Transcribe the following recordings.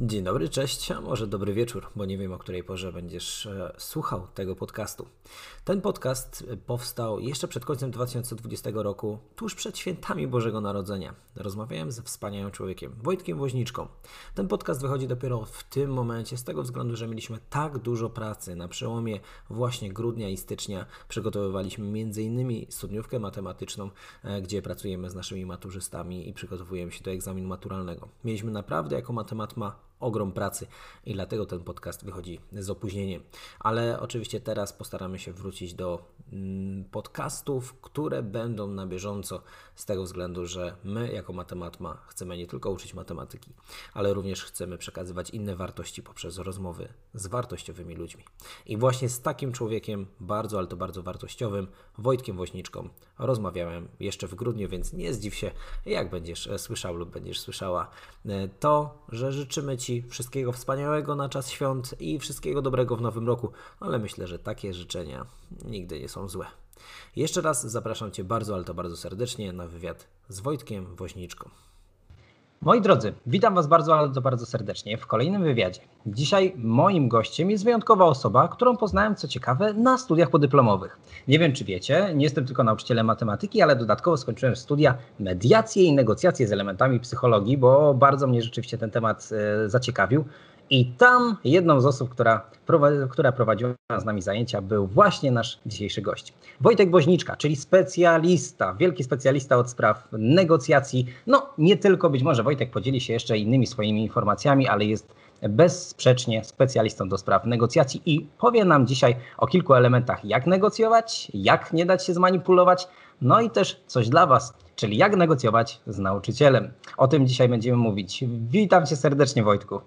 Dzień dobry, cześć, a może dobry wieczór, bo nie wiem o której porze będziesz e, słuchał tego podcastu. Ten podcast powstał jeszcze przed końcem 2020 roku, tuż przed świętami Bożego Narodzenia. Rozmawiałem ze wspaniałym człowiekiem, Wojtkiem Woźniczką. Ten podcast wychodzi dopiero w tym momencie, z tego względu, że mieliśmy tak dużo pracy. Na przełomie właśnie grudnia i stycznia przygotowywaliśmy m.in. studniówkę matematyczną, e, gdzie pracujemy z naszymi maturzystami i przygotowujemy się do egzaminu maturalnego. Mieliśmy naprawdę jako matematma ogrom pracy i dlatego ten podcast wychodzi z opóźnieniem. Ale oczywiście teraz postaramy się wrócić do mm, podcastów, które będą na bieżąco z tego względu, że my jako matematma chcemy nie tylko uczyć matematyki, ale również chcemy przekazywać inne wartości poprzez rozmowy z wartościowymi ludźmi. I właśnie z takim człowiekiem, bardzo, ale to bardzo wartościowym, Wojtkiem Woźniczką, rozmawiałem jeszcze w grudniu, więc nie zdziw się, jak będziesz e, słyszał lub będziesz słyszała e, to, że życzymy Ci wszystkiego wspaniałego na czas świąt i wszystkiego dobrego w nowym roku, ale myślę, że takie życzenia nigdy nie są złe. Jeszcze raz zapraszam Cię bardzo, ale to bardzo serdecznie na wywiad z Wojtkiem Woźniczką. Moi drodzy, witam Was bardzo, ale to bardzo serdecznie w kolejnym wywiadzie. Dzisiaj moim gościem jest wyjątkowa osoba, którą poznałem, co ciekawe, na studiach podyplomowych. Nie wiem, czy wiecie, nie jestem tylko nauczycielem matematyki, ale dodatkowo skończyłem studia mediacje i negocjacje z elementami psychologii, bo bardzo mnie rzeczywiście ten temat e, zaciekawił. I tam jedną z osób, która, która prowadziła z nami zajęcia, był właśnie nasz dzisiejszy gość. Wojtek Woźniczka, czyli specjalista, wielki specjalista od spraw negocjacji. No, nie tylko, być może Wojtek podzieli się jeszcze innymi swoimi informacjami, ale jest bezsprzecznie specjalistą do spraw negocjacji i powie nam dzisiaj o kilku elementach, jak negocjować, jak nie dać się zmanipulować, no i też coś dla Was, czyli jak negocjować z nauczycielem. O tym dzisiaj będziemy mówić. Witam Cię serdecznie, Wojtku.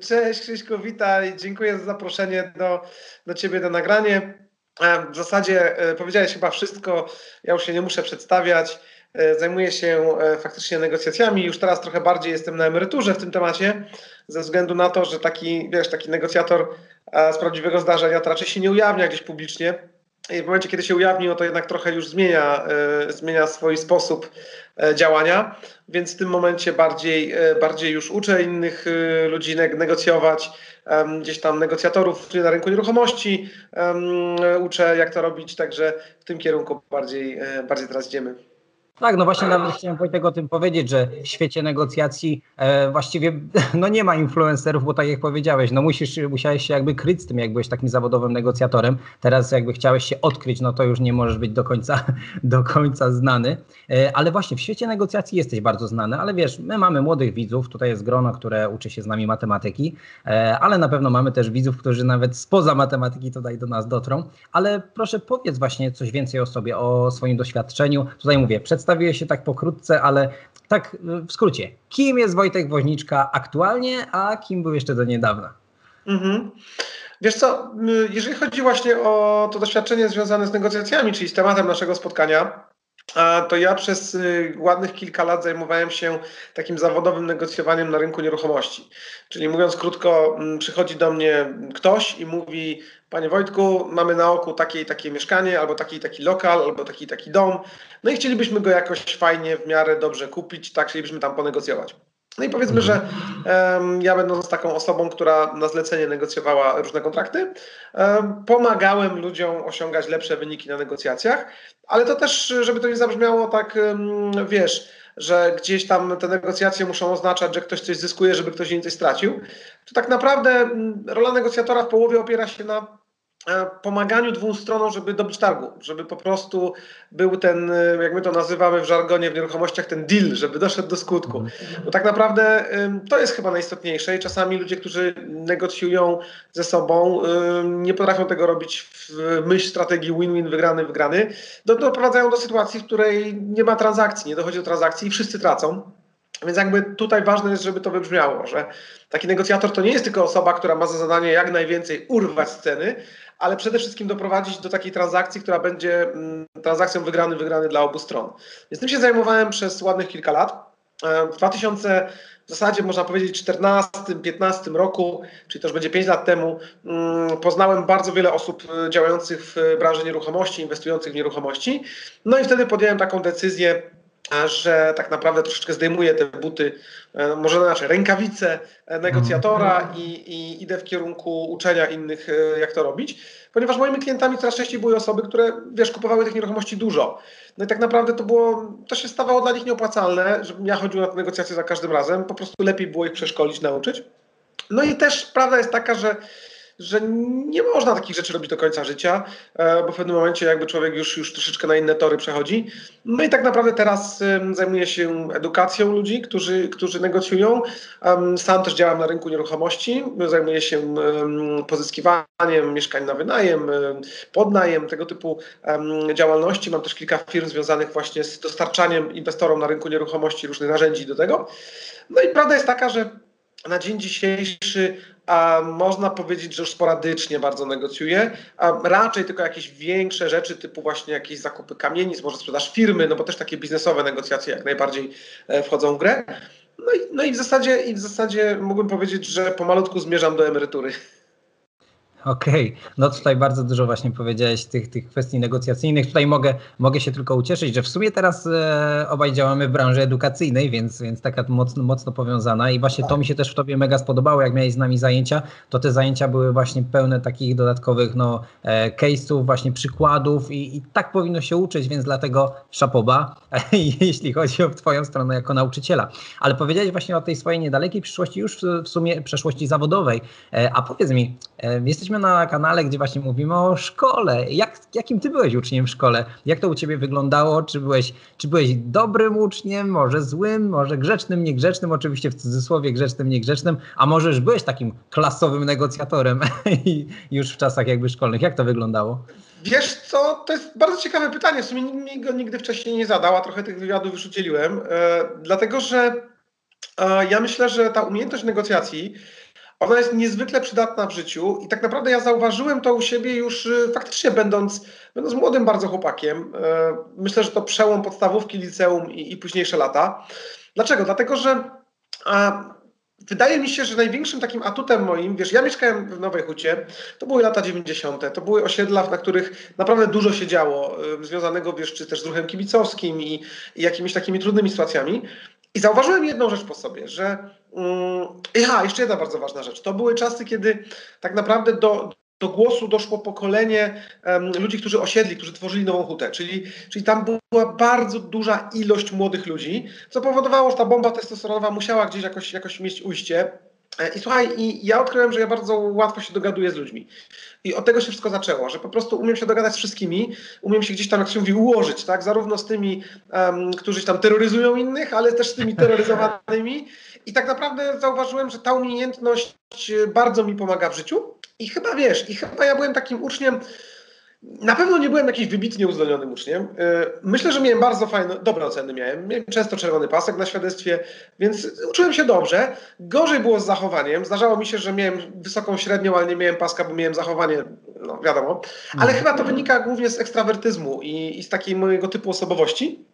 Cześć Krzyśku, witaj. Dziękuję za zaproszenie do, do Ciebie na nagranie. E, w zasadzie e, powiedziałeś chyba wszystko, ja już się nie muszę przedstawiać. E, zajmuję się faktycznie negocjacjami. Już teraz trochę bardziej jestem na emeryturze w tym temacie, ze względu na to, że taki, wiesz, taki negocjator z prawdziwego zdarzenia to raczej się nie ujawnia gdzieś publicznie. I w momencie, kiedy się ujawni, no to jednak trochę już zmienia, zmienia swój sposób E, działania, więc w tym momencie bardziej, e, bardziej już uczę innych e, ludzi negocjować, gdzieś tam negocjatorów na rynku nieruchomości uczę jak to robić, także w tym kierunku bardziej, bardziej teraz idziemy. Tak, no właśnie nawet chciałem Wojtek o tym powiedzieć, że w świecie negocjacji e, właściwie no nie ma influencerów, bo tak jak powiedziałeś, no musisz, musiałeś się jakby kryć z tym, jak byłeś takim zawodowym negocjatorem. Teraz jakby chciałeś się odkryć, no to już nie możesz być do końca, do końca znany. E, ale właśnie w świecie negocjacji jesteś bardzo znany, ale wiesz, my mamy młodych widzów, tutaj jest grono, które uczy się z nami matematyki, e, ale na pewno mamy też widzów, którzy nawet spoza matematyki tutaj do nas dotrą. Ale proszę powiedz właśnie coś więcej o sobie, o swoim doświadczeniu. Tutaj mówię, przedstaw przedstawiłeś się tak pokrótce, ale tak w skrócie. Kim jest Wojtek Woźniczka aktualnie, a kim był jeszcze do niedawna? Mhm. Wiesz co, jeżeli chodzi właśnie o to doświadczenie związane z negocjacjami, czyli z tematem naszego spotkania, to ja przez y, ładnych kilka lat zajmowałem się takim zawodowym negocjowaniem na rynku nieruchomości. Czyli mówiąc krótko, przychodzi do mnie ktoś i mówi: Panie Wojtku, mamy na oku takie i takie mieszkanie, albo taki i taki lokal, albo taki i taki dom. No i chcielibyśmy go jakoś fajnie, w miarę dobrze kupić, tak, chcielibyśmy tam ponegocjować. No i powiedzmy, że um, ja będąc taką osobą, która na zlecenie negocjowała różne kontrakty, um, pomagałem ludziom osiągać lepsze wyniki na negocjacjach, ale to też, żeby to nie zabrzmiało tak, um, wiesz, że gdzieś tam te negocjacje muszą oznaczać, że ktoś coś zyskuje, żeby ktoś inny coś stracił. To tak naprawdę rola negocjatora w połowie opiera się na pomaganiu dwóm stronom, żeby dobyć targu, żeby po prostu był ten, e, jak my to nazywamy w żargonie w nieruchomościach, ten deal, żeby doszedł do skutku. Mhm. Bo tak naprawdę to jest chyba najistotniejsze i czasami ludzie, którzy negocjują ze sobą, nie potrafią tego robić w myśl strategii win-win, wygrany, wygrany, doprowadzają do sytuacji, w której nie ma transakcji, nie dochodzi do transakcji i wszyscy tracą. Więc jakby tutaj ważne jest, żeby to wybrzmiało, że taki negocjator to nie jest tylko osoba, która ma za zadanie jak najwięcej urwać sceny, ale przede wszystkim doprowadzić do takiej transakcji, która będzie mm, transakcją wygrany, wygrany dla obu stron. Więc tym się zajmowałem przez ładnych kilka lat. E, w 2000 w zasadzie można powiedzieć 14-15 roku, czyli to już będzie 5 lat temu, mm, poznałem bardzo wiele osób e, działających w branży nieruchomości, inwestujących w nieruchomości. No i wtedy podjąłem taką decyzję, że tak naprawdę troszeczkę zdejmuję te buty, e, może znaczy rękawice negocjatora mhm. i, i idę w kierunku uczenia innych, e, jak to robić, ponieważ moimi klientami coraz częściej były osoby, które, wiesz, kupowały tych nieruchomości dużo. No i tak naprawdę to było, to się stawało dla nich nieopłacalne, żebym ja chodził na te negocjacje za każdym razem, po prostu lepiej było ich przeszkolić, nauczyć. No i też prawda jest taka, że że nie można takich rzeczy robić do końca życia, e, bo w pewnym momencie jakby człowiek już, już troszeczkę na inne tory przechodzi. No i tak naprawdę teraz zajmuję się edukacją ludzi, którzy, którzy negocjują. Sam też działam na rynku nieruchomości, zajmuję się pozyskiwaniem mieszkań na wynajem, podnajem, tego typu działalności. Mam też kilka firm związanych właśnie z dostarczaniem inwestorom na rynku nieruchomości różnych narzędzi do tego. No i prawda jest taka, że na dzień dzisiejszy a można powiedzieć, że już sporadycznie bardzo negocjuję, a raczej tylko jakieś większe rzeczy, typu właśnie jakieś zakupy kamienic, może sprzedaż firmy, no bo też takie biznesowe negocjacje jak najbardziej e, wchodzą w grę. No i, no i w zasadzie i w zasadzie mógłbym powiedzieć, że pomalutku zmierzam do emerytury. Okej, okay. no tutaj bardzo dużo właśnie powiedziałeś tych, tych kwestii negocjacyjnych. Tutaj mogę, mogę się tylko ucieszyć, że w sumie teraz e, obaj działamy w branży edukacyjnej, więc, więc taka mocno, mocno powiązana i właśnie to mi się też w Tobie mega spodobało, jak miałeś z nami zajęcia, to te zajęcia były właśnie pełne takich dodatkowych no, e, case'ów, właśnie przykładów i, i tak powinno się uczyć, więc dlatego szapoba, jeśli chodzi o Twoją stronę jako nauczyciela. Ale powiedziałeś właśnie o tej swojej niedalekiej przyszłości, już w, w sumie przeszłości zawodowej, e, a powiedz mi, e, na kanale, gdzie właśnie mówimy o szkole. Jak, jakim ty byłeś uczniem w szkole? Jak to u ciebie wyglądało? Czy byłeś, czy byłeś dobrym uczniem, może złym, może grzecznym, niegrzecznym, oczywiście w cudzysłowie grzecznym, niegrzecznym, a może już byłeś takim klasowym negocjatorem już w czasach jakby szkolnych. Jak to wyglądało? Wiesz co, to jest bardzo ciekawe pytanie. W sumie mi go nigdy wcześniej nie zadał, a trochę tych wywiadów już udzieliłem. E, dlatego, że e, ja myślę, że ta umiejętność negocjacji ona jest niezwykle przydatna w życiu i tak naprawdę ja zauważyłem to u siebie już y, faktycznie będąc, będąc młodym bardzo chłopakiem. E, myślę, że to przełom podstawówki, liceum i, i późniejsze lata. Dlaczego? Dlatego, że a, Wydaje mi się, że największym takim atutem moim, wiesz, ja mieszkałem w Nowej Hucie, to były lata 90., to były osiedla, na których naprawdę dużo się działo, y, związanego, wiesz, czy też z ruchem kibicowskim i, i jakimiś takimi trudnymi sytuacjami. I zauważyłem jedną rzecz po sobie, że. Yy, aha, jeszcze jedna bardzo ważna rzecz. To były czasy, kiedy tak naprawdę do, do głosu doszło pokolenie um, ludzi, którzy osiedli, którzy tworzyli nową hutę, czyli, czyli tam była bardzo duża ilość młodych ludzi, co powodowało, że ta bomba testosteronowa musiała gdzieś jakoś, jakoś mieć ujście. E, I słuchaj, i ja odkryłem, że ja bardzo łatwo się dogaduję z ludźmi. I od tego się wszystko zaczęło, że po prostu umiem się dogadać z wszystkimi, umiem się gdzieś tam, jak się mówi, ułożyć, tak? Zarówno z tymi, um, którzy tam terroryzują innych, ale też z tymi terroryzowanymi. I tak naprawdę zauważyłem, że ta umiejętność bardzo mi pomaga w życiu. I chyba wiesz, i chyba ja byłem takim uczniem, na pewno nie byłem jakimś wybitnie uzdolnionym uczniem. E, myślę, że miałem bardzo fajne, dobre oceny miałem. Miałem często czerwony pasek na świadectwie, więc uczyłem się dobrze. Gorzej było z zachowaniem. Zdarzało mi się, że miałem wysoką średnią, ale nie miałem paska, bo miałem zachowanie, no wiadomo. Ale mhm. chyba to wynika głównie z ekstrawertyzmu i, i z takiej mojego typu osobowości.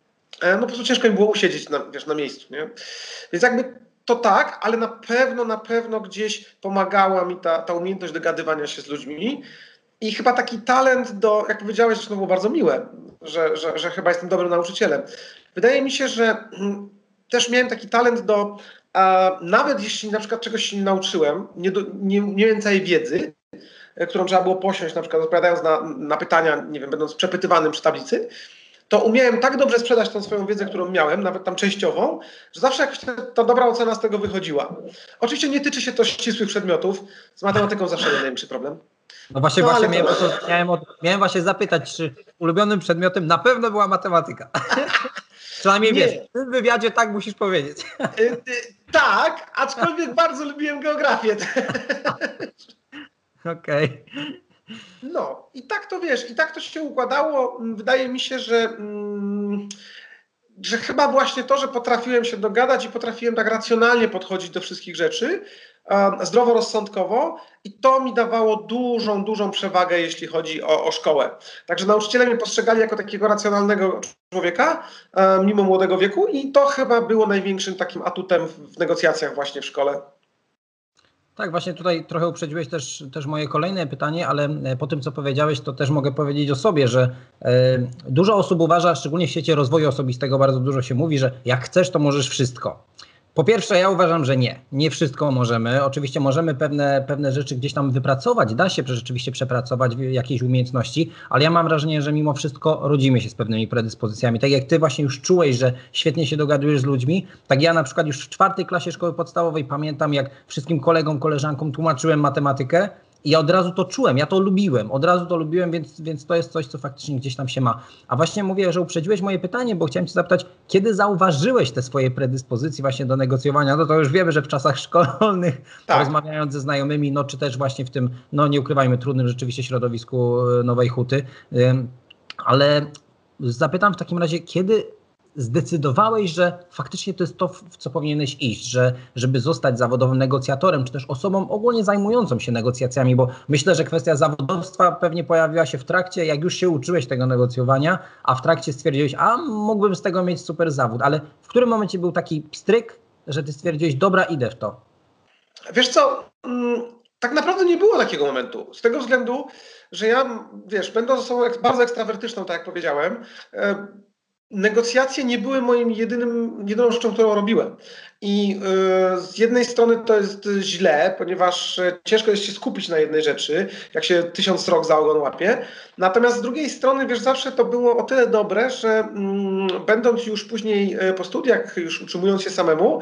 E, no po prostu ciężko mi było usiedzieć na, wiesz, na miejscu, nie? Więc jakby to tak, ale na pewno, na pewno gdzieś pomagała mi ta, ta umiejętność dogadywania się z ludźmi. I chyba taki talent do, jak powiedziałeś, to było bardzo miłe, że, że, że chyba jestem dobrym nauczycielem. Wydaje mi się, że mm, też miałem taki talent do, a, nawet jeśli na przykład czegoś się nie nauczyłem, nie, do, nie, nie całej wiedzy, e, którą trzeba było posiąść, na przykład odpowiadając na, na pytania, nie wiem, będąc przepytywanym przy tablicy, to umiałem tak dobrze sprzedać tą swoją wiedzę, którą miałem, nawet tam częściową, że zawsze jakoś ta, ta dobra ocena z tego wychodziła. Oczywiście nie tyczy się to ścisłych przedmiotów, z matematyką zawsze największy problem. No właśnie, no, właśnie miałem, to... miałem, od, miałem właśnie zapytać, czy ulubionym przedmiotem na pewno była matematyka. Przynajmniej nie. wiesz, w tym wywiadzie tak musisz powiedzieć. Y, y, tak, aczkolwiek bardzo lubiłem geografię. Okej. Okay. No i tak to wiesz, i tak to się układało. Wydaje mi się, że, mm, że chyba właśnie to, że potrafiłem się dogadać i potrafiłem tak racjonalnie podchodzić do wszystkich rzeczy, zdroworozsądkowo i to mi dawało dużą, dużą przewagę, jeśli chodzi o, o szkołę. Także nauczyciele mnie postrzegali jako takiego racjonalnego człowieka, mimo młodego wieku i to chyba było największym takim atutem w negocjacjach właśnie w szkole. Tak, właśnie tutaj trochę uprzedziłeś też, też moje kolejne pytanie, ale e, po tym, co powiedziałeś, to też mogę powiedzieć o sobie, że e, dużo osób uważa, szczególnie w świecie rozwoju osobistego, bardzo dużo się mówi, że jak chcesz, to możesz wszystko. Po pierwsze, ja uważam, że nie. Nie wszystko możemy. Oczywiście możemy pewne, pewne rzeczy gdzieś tam wypracować, da się rzeczywiście przepracować jakieś umiejętności, ale ja mam wrażenie, że mimo wszystko rodzimy się z pewnymi predyspozycjami. Tak jak ty właśnie już czułeś, że świetnie się dogadujesz z ludźmi, tak ja na przykład już w czwartej klasie szkoły podstawowej pamiętam, jak wszystkim kolegom, koleżankom tłumaczyłem matematykę i ja od razu to czułem, ja to lubiłem, od razu to lubiłem, więc, więc to jest coś, co faktycznie gdzieś tam się ma. A właśnie mówię, że uprzedziłeś moje pytanie, bo chciałem Cię zapytać, kiedy zauważyłeś te swoje predyspozycje właśnie do negocjowania? No to już wiemy, że w czasach szkolnych, tak. rozmawiając ze znajomymi, no czy też właśnie w tym, no nie ukrywajmy, trudnym rzeczywiście środowisku e, Nowej Huty, ale zapytam w takim razie, kiedy zdecydowałeś, że faktycznie to jest to, w co powinieneś iść, że żeby zostać zawodowym negocjatorem, czy też osobą ogólnie zajmującą się negocjacjami, bo myślę, że kwestia zawodowstwa pewnie pojawiła się w trakcie, jak już się uczyłeś tego negocjowania, a w trakcie stwierdziłeś, a mógłbym z tego mieć super zawód, ale w którym momencie był taki pstryk, że ty stwierdziłeś, dobra, idę w to? Wiesz co, mm, tak naprawdę nie było takiego momentu, z tego względu, że ja, wiesz, będąc osobą bardzo ekstrawertyczną, tak jak powiedziałem, e, negocjacje nie były moim jedynym, jedyną rzeczą, którą robiłem. I y, z jednej strony to jest źle, ponieważ e, ciężko jest się skupić na jednej rzeczy, jak się tysiąc rok za ogon łapie. Natomiast z drugiej strony, wiesz, zawsze to było o tyle dobre, że mm, będąc już później e, po studiach, już utrzymując się samemu,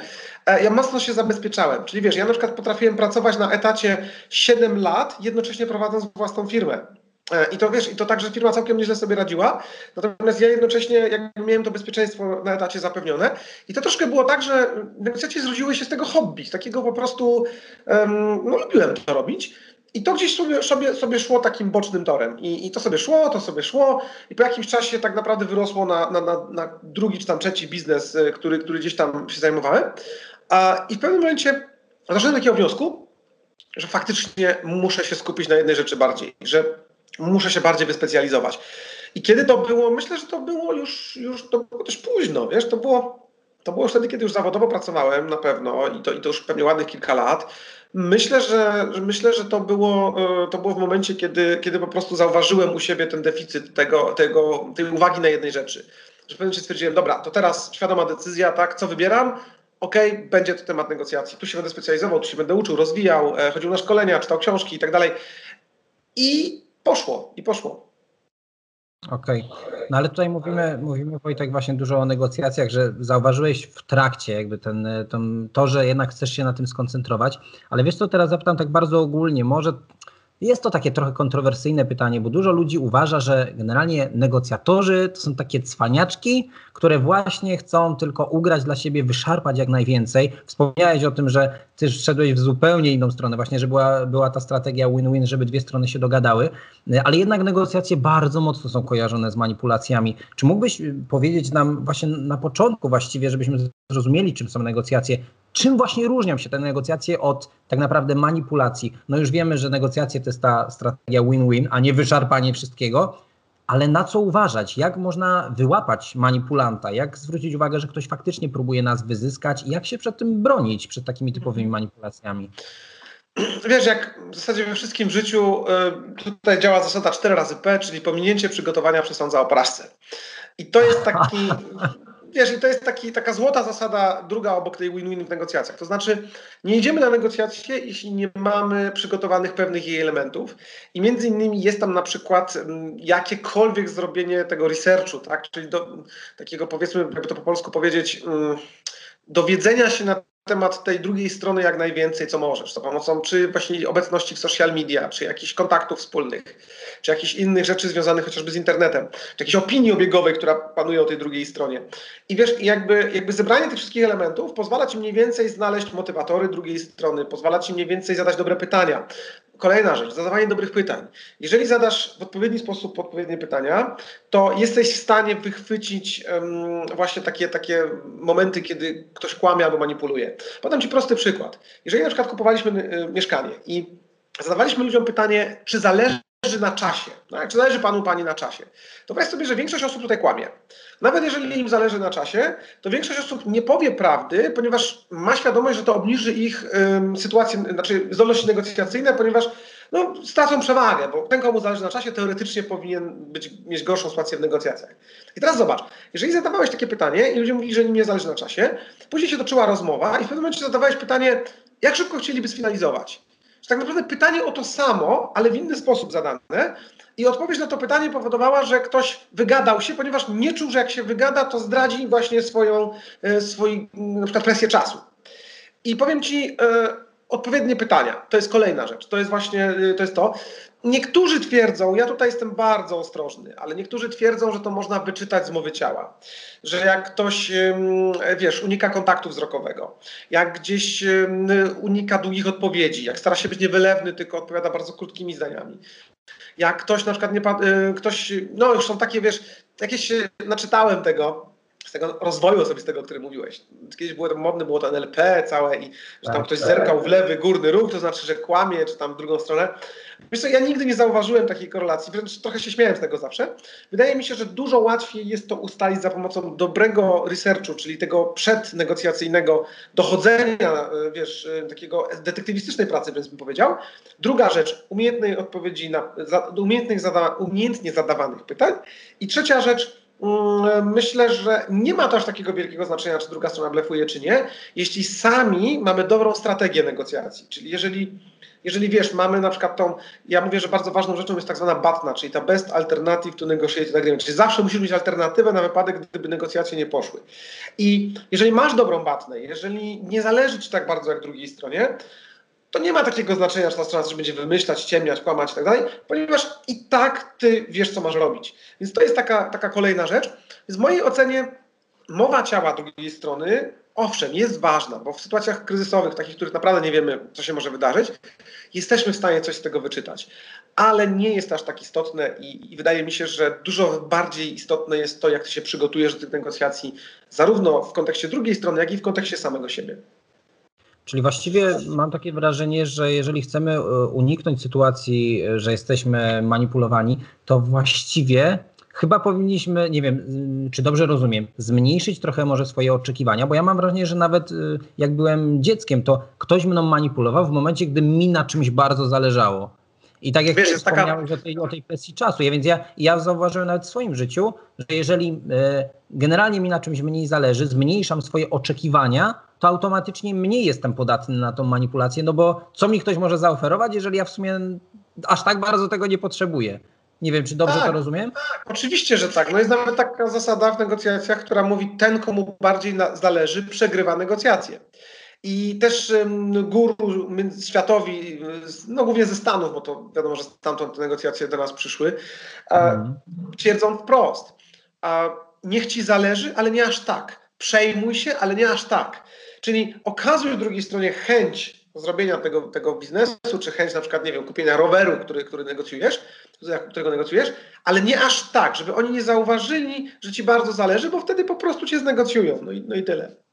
ja mocno się zabezpieczałem. Czyli wiesz, ja na przykład potrafiłem pracować na etacie 7 lat, jednocześnie prowadząc własną firmę. E, I to wiesz, i to także firma całkiem nieźle sobie radziła. Natomiast ja jednocześnie jakby miałem to bezpieczeństwo na etacie zapewnione. I to troszkę było tak, że negocjacje zrodziły się z tego hobby, z takiego po prostu, um, no lubiłem to robić. I to gdzieś sobie, sobie, sobie szło takim bocznym torem. I, I to sobie szło, to sobie szło. I po jakimś czasie tak naprawdę wyrosło na, na, na, na drugi czy tam trzeci biznes, e, który, który gdzieś tam się zajmowałem. A, I w pewnym momencie doszedłem do takiego wniosku, że faktycznie muszę się skupić na jednej rzeczy bardziej. Że muszę się bardziej wyspecjalizować. I kiedy to było? Myślę, że to było już, już to było też późno, wiesz, to było, to było wtedy, kiedy już zawodowo pracowałem na pewno i to, i to już pewnie ładnych kilka lat. Myślę, że, myślę, że to, było, e, to było w momencie, kiedy, kiedy po prostu zauważyłem u siebie ten deficyt tego, tego, tej uwagi na jednej rzeczy. Że w pewnym momencie stwierdziłem, dobra, to teraz świadoma decyzja, tak, co wybieram? Okej, okay, będzie to temat negocjacji. Tu się będę specjalizował, tu się będę uczył, rozwijał, e, chodził na szkolenia, czytał książki i tak dalej. I poszło i poszło. Okej, okay. no ale tutaj mówimy, mówimy Wojtek właśnie dużo o negocjacjach, że zauważyłeś w trakcie jakby ten, ten, to, że jednak chcesz się na tym skoncentrować, ale wiesz co, teraz zapytam tak bardzo ogólnie, może jest to takie trochę kontrowersyjne pytanie, bo dużo ludzi uważa, że generalnie negocjatorzy to są takie cwaniaczki, które właśnie chcą tylko ugrać dla siebie, wyszarpać jak najwięcej. Wspomniałeś o tym, że ty szedłeś w zupełnie inną stronę, właśnie, że była, była ta strategia win-win, żeby dwie strony się dogadały, ale jednak negocjacje bardzo mocno są kojarzone z manipulacjami. Czy mógłbyś powiedzieć nam właśnie na początku właściwie, żebyśmy zrozumieli, czym są negocjacje, Czym właśnie różnią się te negocjacje od tak naprawdę manipulacji? No już wiemy, że negocjacje to jest ta strategia win-win, a nie wyszarpanie wszystkiego, ale na co uważać? Jak można wyłapać manipulanta? Jak zwrócić uwagę, że ktoś faktycznie próbuje nas wyzyskać? Jak się przed tym bronić, przed takimi typowymi manipulacjami? Wiesz, jak w zasadzie we wszystkim życiu y, tutaj działa zasada 4 razy P, czyli pominięcie przygotowania przesądza o porażce. I to jest taki wiesz, i to jest taki, taka złota zasada druga obok tej win-win w negocjacjach. To znaczy, nie idziemy na negocjacje, jeśli nie mamy przygotowanych pewnych jej elementów. I między innymi jest tam na przykład mm, jakiekolwiek zrobienie tego researchu, tak? czyli do, takiego powiedzmy, jakby to po polsku powiedzieć, mm, dowiedzenia się na temat tej drugiej strony jak najwięcej, co możesz, za pomocą czy właśnie obecności w social media, czy jakichś kontaktów wspólnych, czy jakichś innych rzeczy związanych chociażby z internetem, czy jakiejś opinii obiegowej, która panuje o tej drugiej stronie. I wiesz, jakby, jakby zebranie tych wszystkich elementów pozwala ci mniej więcej znaleźć motywatory drugiej strony, pozwala ci mniej więcej zadać dobre pytania, Kolejna rzecz, zadawanie dobrych pytań. Jeżeli zadasz w odpowiedni sposób odpowiednie pytania, to jesteś w stanie wychwycić um, właśnie takie, takie momenty, kiedy ktoś kłamie albo manipuluje. Podam Ci prosty przykład. Jeżeli na przykład kupowaliśmy y, mieszkanie i zadawaliśmy ludziom pytanie, czy zależy na czasie, tak? czy zależy panu pani na czasie, to weź sobie, że większość osób tutaj kłamie. Nawet jeżeli im zależy na czasie, to większość osób nie powie prawdy, ponieważ ma świadomość, że to obniży ich sytuację, znaczy zdolności negocjacyjne, ponieważ no, stracą przewagę, bo ten, komu zależy na czasie, teoretycznie powinien być, mieć gorszą sytuację w negocjacjach. I teraz zobacz, jeżeli zadawałeś takie pytanie i ludzie mówili, że im nie zależy na czasie, później się toczyła rozmowa i w pewnym momencie zadawałeś pytanie, jak szybko chcieliby sfinalizować? Tak naprawdę pytanie o to samo, ale w inny sposób zadane. I odpowiedź na to pytanie powodowała, że ktoś wygadał się, ponieważ nie czuł, że jak się wygada, to zdradzi właśnie swoją, e, swój, na przykład presję czasu. I powiem Ci, e, odpowiednie pytania. To jest kolejna rzecz. To jest właśnie y, to. Jest to. Niektórzy twierdzą, ja tutaj jestem bardzo ostrożny, ale niektórzy twierdzą, że to można wyczytać z mowy ciała. Że jak ktoś, wiesz, unika kontaktu wzrokowego, jak gdzieś unika długich odpowiedzi, jak stara się być niewylewny, tylko odpowiada bardzo krótkimi zdaniami. Jak ktoś na przykład nie, y, ktoś, no już są takie, wiesz, jakieś, naczytałem tego, z tego rozwoju osobistego, o którym mówiłeś. Kiedyś było to modne, było to NLP całe i że tam tak, ktoś tak. zerkał w lewy górny róg, to znaczy, że kłamie, czy tam w drugą stronę. Wiesz co, ja nigdy nie zauważyłem takiej korelacji, wręcz trochę się śmiałem z tego zawsze. Wydaje mi się, że dużo łatwiej jest to ustalić za pomocą dobrego researchu, czyli tego przednegocjacyjnego dochodzenia, e, wiesz, e, takiego detektywistycznej pracy, więc bym powiedział. Druga rzecz, umiejętnej odpowiedzi na, umiejętnych zada, umiejętnie zadawanych pytań. I trzecia rzecz, myślę, że nie ma to aż takiego wielkiego znaczenia, czy druga strona blefuje, czy nie, jeśli sami mamy dobrą strategię negocjacji. Czyli jeżeli, jeżeli wiesz, mamy na przykład tą, ja mówię, że bardzo ważną rzeczą jest tak zwana BATNA, czyli ta Best Alternative to Negotiate Agreement, czyli zawsze musisz mieć alternatywę na wypadek, gdyby negocjacje nie poszły. I jeżeli masz dobrą BATNę, jeżeli nie zależy ci tak bardzo jak drugiej stronie, to nie ma takiego znaczenia, czy strona coś będzie wymyślać, ciemniać, kłamać i tak dalej, ponieważ i tak ty wiesz, co masz robić. Więc to jest taka, taka kolejna rzecz. Więc w mojej ocenie mowa ciała drugiej strony, owszem, jest ważna, bo w sytuacjach kryzysowych, takich, w których naprawdę nie wiemy, co się może wydarzyć, jesteśmy w stanie coś z tego wyczytać. Ale nie jest aż tak istotne i, i wydaje mi się, że dużo bardziej istotne jest to, jak ty się przygotujesz do tych negocjacji, zarówno w kontekście drugiej strony, jak i w kontekście samego siebie. Czyli właściwie mam takie wrażenie, że jeżeli chcemy e, uniknąć sytuacji, e, że jesteśmy manipulowani, to właściwie chyba powinniśmy, nie wiem, czy dobrze rozumiem, zmniejszyć trochę może swoje oczekiwania, bo ja mam wrażenie, że nawet e, jak byłem dzieckiem, to ktoś mną manipulował w momencie, gdy mi na czymś bardzo zależało. I tak jak Wiesz, wspomniałeś taka... o, tej, o tej presji czasu, ja, więc ja, ja zauważyłem nawet w swoim życiu, że jeżeli e, generalnie mi na czymś mniej zależy, zmniejszam swoje oczekiwania, to automatycznie mniej jestem podatny na tą manipulację, no bo co mi ktoś może zaoferować, jeżeli ja w sumie aż tak bardzo tego nie potrzebuję. Nie wiem, czy dobrze tak, to rozumiem? Tak, oczywiście, że tak. No jest nawet taka zasada w negocjacjach, która mówi, ten komu bardziej na, zależy, przegrywa negocjacje. I też guru światowi, no głównie ze Stanów, bo to wiadomo, że stamtąd te negocjacje do nas przyszły, mm. twierdzą wprost, niech ci zależy, ale nie aż tak. Przejmuj się, ale nie aż tak. Czyli okazuj drugiej stronie chęć zrobienia tego, tego biznesu, czy chęć na przykład, nie wiem, kupienia roweru, który, który negocjujesz, którego negocjujesz, ale nie aż tak, żeby oni nie zauważyli, że ci bardzo zależy, bo wtedy po prostu cię znegocjują. No i, no i tyle.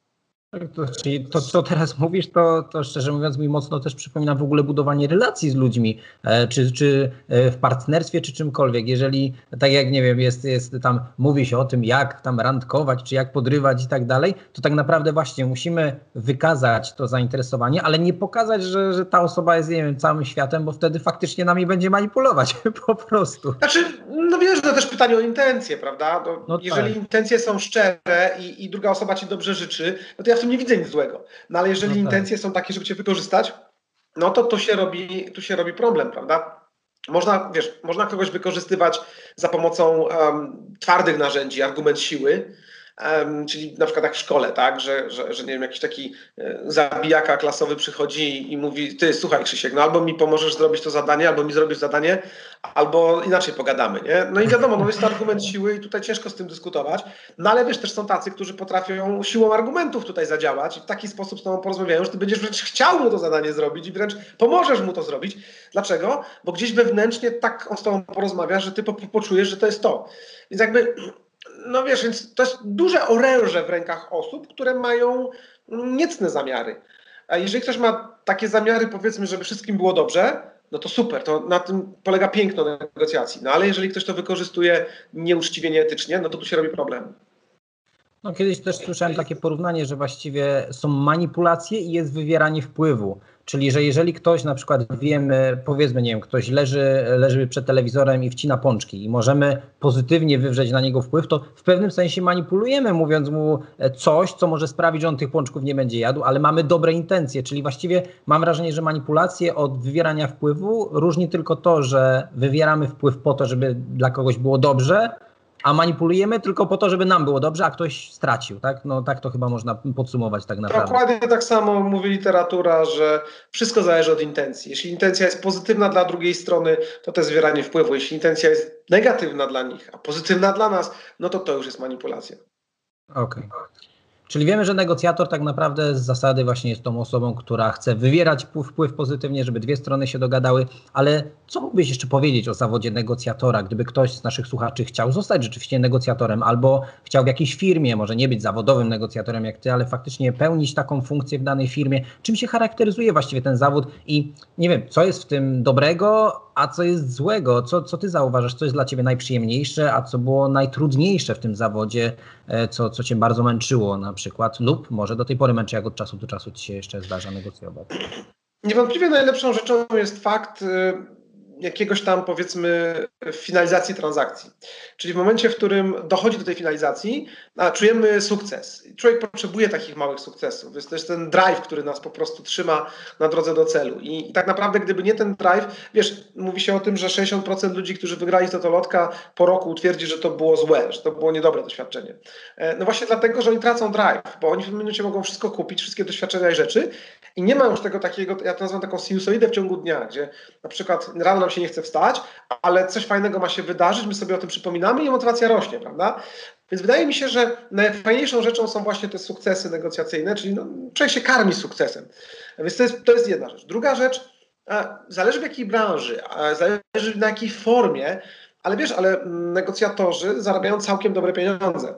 To, czyli to, co teraz mówisz, to, to szczerze mówiąc mi mocno też przypomina w ogóle budowanie relacji z ludźmi, e, czy, czy e, w partnerstwie, czy czymkolwiek. Jeżeli, tak jak nie wiem, jest, jest tam, mówi się o tym, jak tam randkować, czy jak podrywać i tak dalej, to tak naprawdę właśnie musimy wykazać to zainteresowanie, ale nie pokazać, że, że ta osoba jest, nie wiem, całym światem, bo wtedy faktycznie nami będzie manipulować po prostu. Znaczy, no wiesz, to też pytanie o intencje, prawda? No jeżeli tak. intencje są szczere i, i druga osoba ci dobrze życzy, no to ja tym nie widzę nic złego. No ale jeżeli no tak. intencje są takie, żeby cię wykorzystać, no to tu się robi, tu się robi problem, prawda? Można, wiesz, można kogoś wykorzystywać za pomocą um, twardych narzędzi, argument siły, czyli na przykład jak w szkole, tak, że, że, że nie wiem, jakiś taki e, zabijaka klasowy przychodzi i mówi, ty słuchaj Krzysiek, no albo mi pomożesz zrobić to zadanie, albo mi zrobisz zadanie, albo inaczej pogadamy, nie? No i wiadomo, no jest to argument siły i tutaj ciężko z tym dyskutować, no ale wiesz, też są tacy, którzy potrafią siłą argumentów tutaj zadziałać i w taki sposób z tobą porozmawiają, że ty będziesz wręcz chciał mu to zadanie zrobić i wręcz pomożesz mu to zrobić. Dlaczego? Bo gdzieś wewnętrznie tak on z tobą porozmawia, że ty po, poczujesz, że to jest to. Więc jakby no wiesz, więc to jest duże oręże w rękach osób, które mają niecne zamiary. A jeżeli ktoś ma takie zamiary, powiedzmy, żeby wszystkim było dobrze, no to super, to na tym polega piękno negocjacji. No ale jeżeli ktoś to wykorzystuje nieuczciwie, nieetycznie, no to tu się robi problem. No kiedyś też słyszałem takie porównanie, że właściwie są manipulacje i jest wywieranie wpływu. Czyli, że jeżeli ktoś na przykład wiemy, powiedzmy, nie wiem, ktoś leży, leży przed telewizorem i wcina pączki i możemy pozytywnie wywrzeć na niego wpływ, to w pewnym sensie manipulujemy, mówiąc mu coś, co może sprawić, że on tych pączków nie będzie jadł, ale mamy dobre intencje. Czyli właściwie mam wrażenie, że manipulacje od wywierania wpływu różni tylko to, że wywieramy wpływ po to, żeby dla kogoś było dobrze, a manipulujemy tylko po to, żeby nam było dobrze, a ktoś stracił, tak? No tak to chyba można podsumować tak naprawdę. Dokładnie tak samo mówi literatura, że wszystko zależy od intencji. Jeśli intencja jest pozytywna dla drugiej strony, to to jest zwieranie wpływu. Jeśli intencja jest negatywna dla nich, a pozytywna dla nas, no to to już jest manipulacja. Okej. Okay. Czyli wiemy, że negocjator tak naprawdę z zasady właśnie jest tą osobą, która chce wywierać wpływ pozytywnie, żeby dwie strony się dogadały, ale co mógłbyś jeszcze powiedzieć o zawodzie negocjatora, gdyby ktoś z naszych słuchaczy chciał zostać rzeczywiście negocjatorem albo chciał w jakiejś firmie, może nie być zawodowym negocjatorem jak ty, ale faktycznie pełnić taką funkcję w danej firmie, czym się charakteryzuje właściwie ten zawód i nie wiem, co jest w tym dobrego, a co jest złego? Co, co ty zauważasz? Co jest dla ciebie najprzyjemniejsze, a co było najtrudniejsze w tym zawodzie, e, co, co cię bardzo męczyło na przykład, lub może do tej pory męczy, jak od czasu do czasu ci się jeszcze zdarza negocjować? Niewątpliwie najlepszą rzeczą jest fakt y, jakiegoś tam powiedzmy finalizacji transakcji. Czyli w momencie, w którym dochodzi do tej finalizacji, czujemy sukces. Człowiek potrzebuje takich małych sukcesów. Jest też ten drive, który nas po prostu trzyma na drodze do celu. I, i tak naprawdę, gdyby nie ten drive, wiesz, mówi się o tym, że 60% ludzi, którzy wygrali lotka, po roku twierdzi, że to było złe, że to było niedobre doświadczenie. E, no właśnie dlatego, że oni tracą drive, bo oni w tym minucie mogą wszystko kupić, wszystkie doświadczenia i rzeczy i nie ma już tego takiego, ja to nazywam taką sinusoidę w ciągu dnia, gdzie na przykład rano nam się nie chce wstać, ale coś fajnego ma się wydarzyć, my sobie o tym przypominamy i motywacja rośnie, prawda? Więc wydaje mi się, że najfajniejszą rzeczą są właśnie te sukcesy negocjacyjne, czyli no, człowiek się karmi sukcesem. Więc to jest, to jest jedna rzecz. Druga rzecz, zależy w jakiej branży, zależy na jakiej formie, ale wiesz, ale negocjatorzy zarabiają całkiem dobre pieniądze.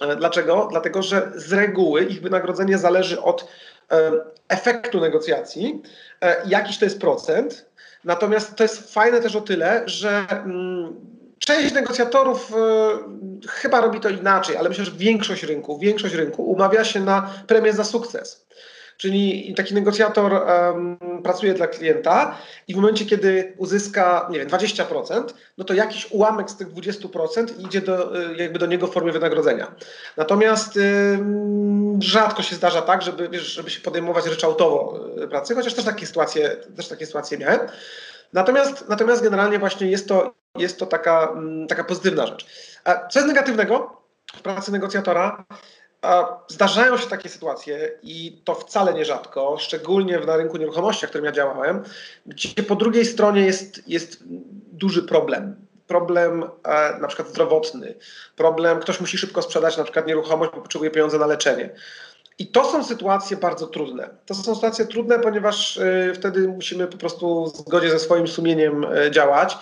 E, dlaczego? Dlatego, że z reguły ich wynagrodzenie zależy od e, efektu negocjacji, e, jakiś to jest procent, Natomiast to jest fajne też o tyle, że mm, część negocjatorów chyba robi to inaczej, ale myślę, że większość rynku, większość rynku umawia się na premię za sukces. Czyli taki negocjator um, pracuje dla klienta i w momencie, kiedy uzyska, nie wiem, 20%, no to jakiś ułamek z tych 20% idzie do, y, jakby do niego w formie wynagrodzenia. Natomiast y, rzadko się zdarza tak, żeby, wiesz, żeby się podejmować ryczałtowo y, pracy, chociaż też takie sytuacje, też takie sytuacje miałem. Natomiast, natomiast generalnie właśnie jest to, jest to taka, mm, taka pozytywna rzecz. A co jest negatywnego w pracy negocjatora? Zdarzają się takie sytuacje i to wcale nierzadko, szczególnie na rynku nieruchomości, w którym ja działałem, gdzie po drugiej stronie jest, jest duży problem. Problem e, na przykład zdrowotny, problem, ktoś musi szybko sprzedać na przykład nieruchomość, bo potrzebuje pieniądze na leczenie. I to są sytuacje bardzo trudne. To są sytuacje trudne, ponieważ y, wtedy musimy po prostu w zgodzie ze swoim sumieniem y, działać.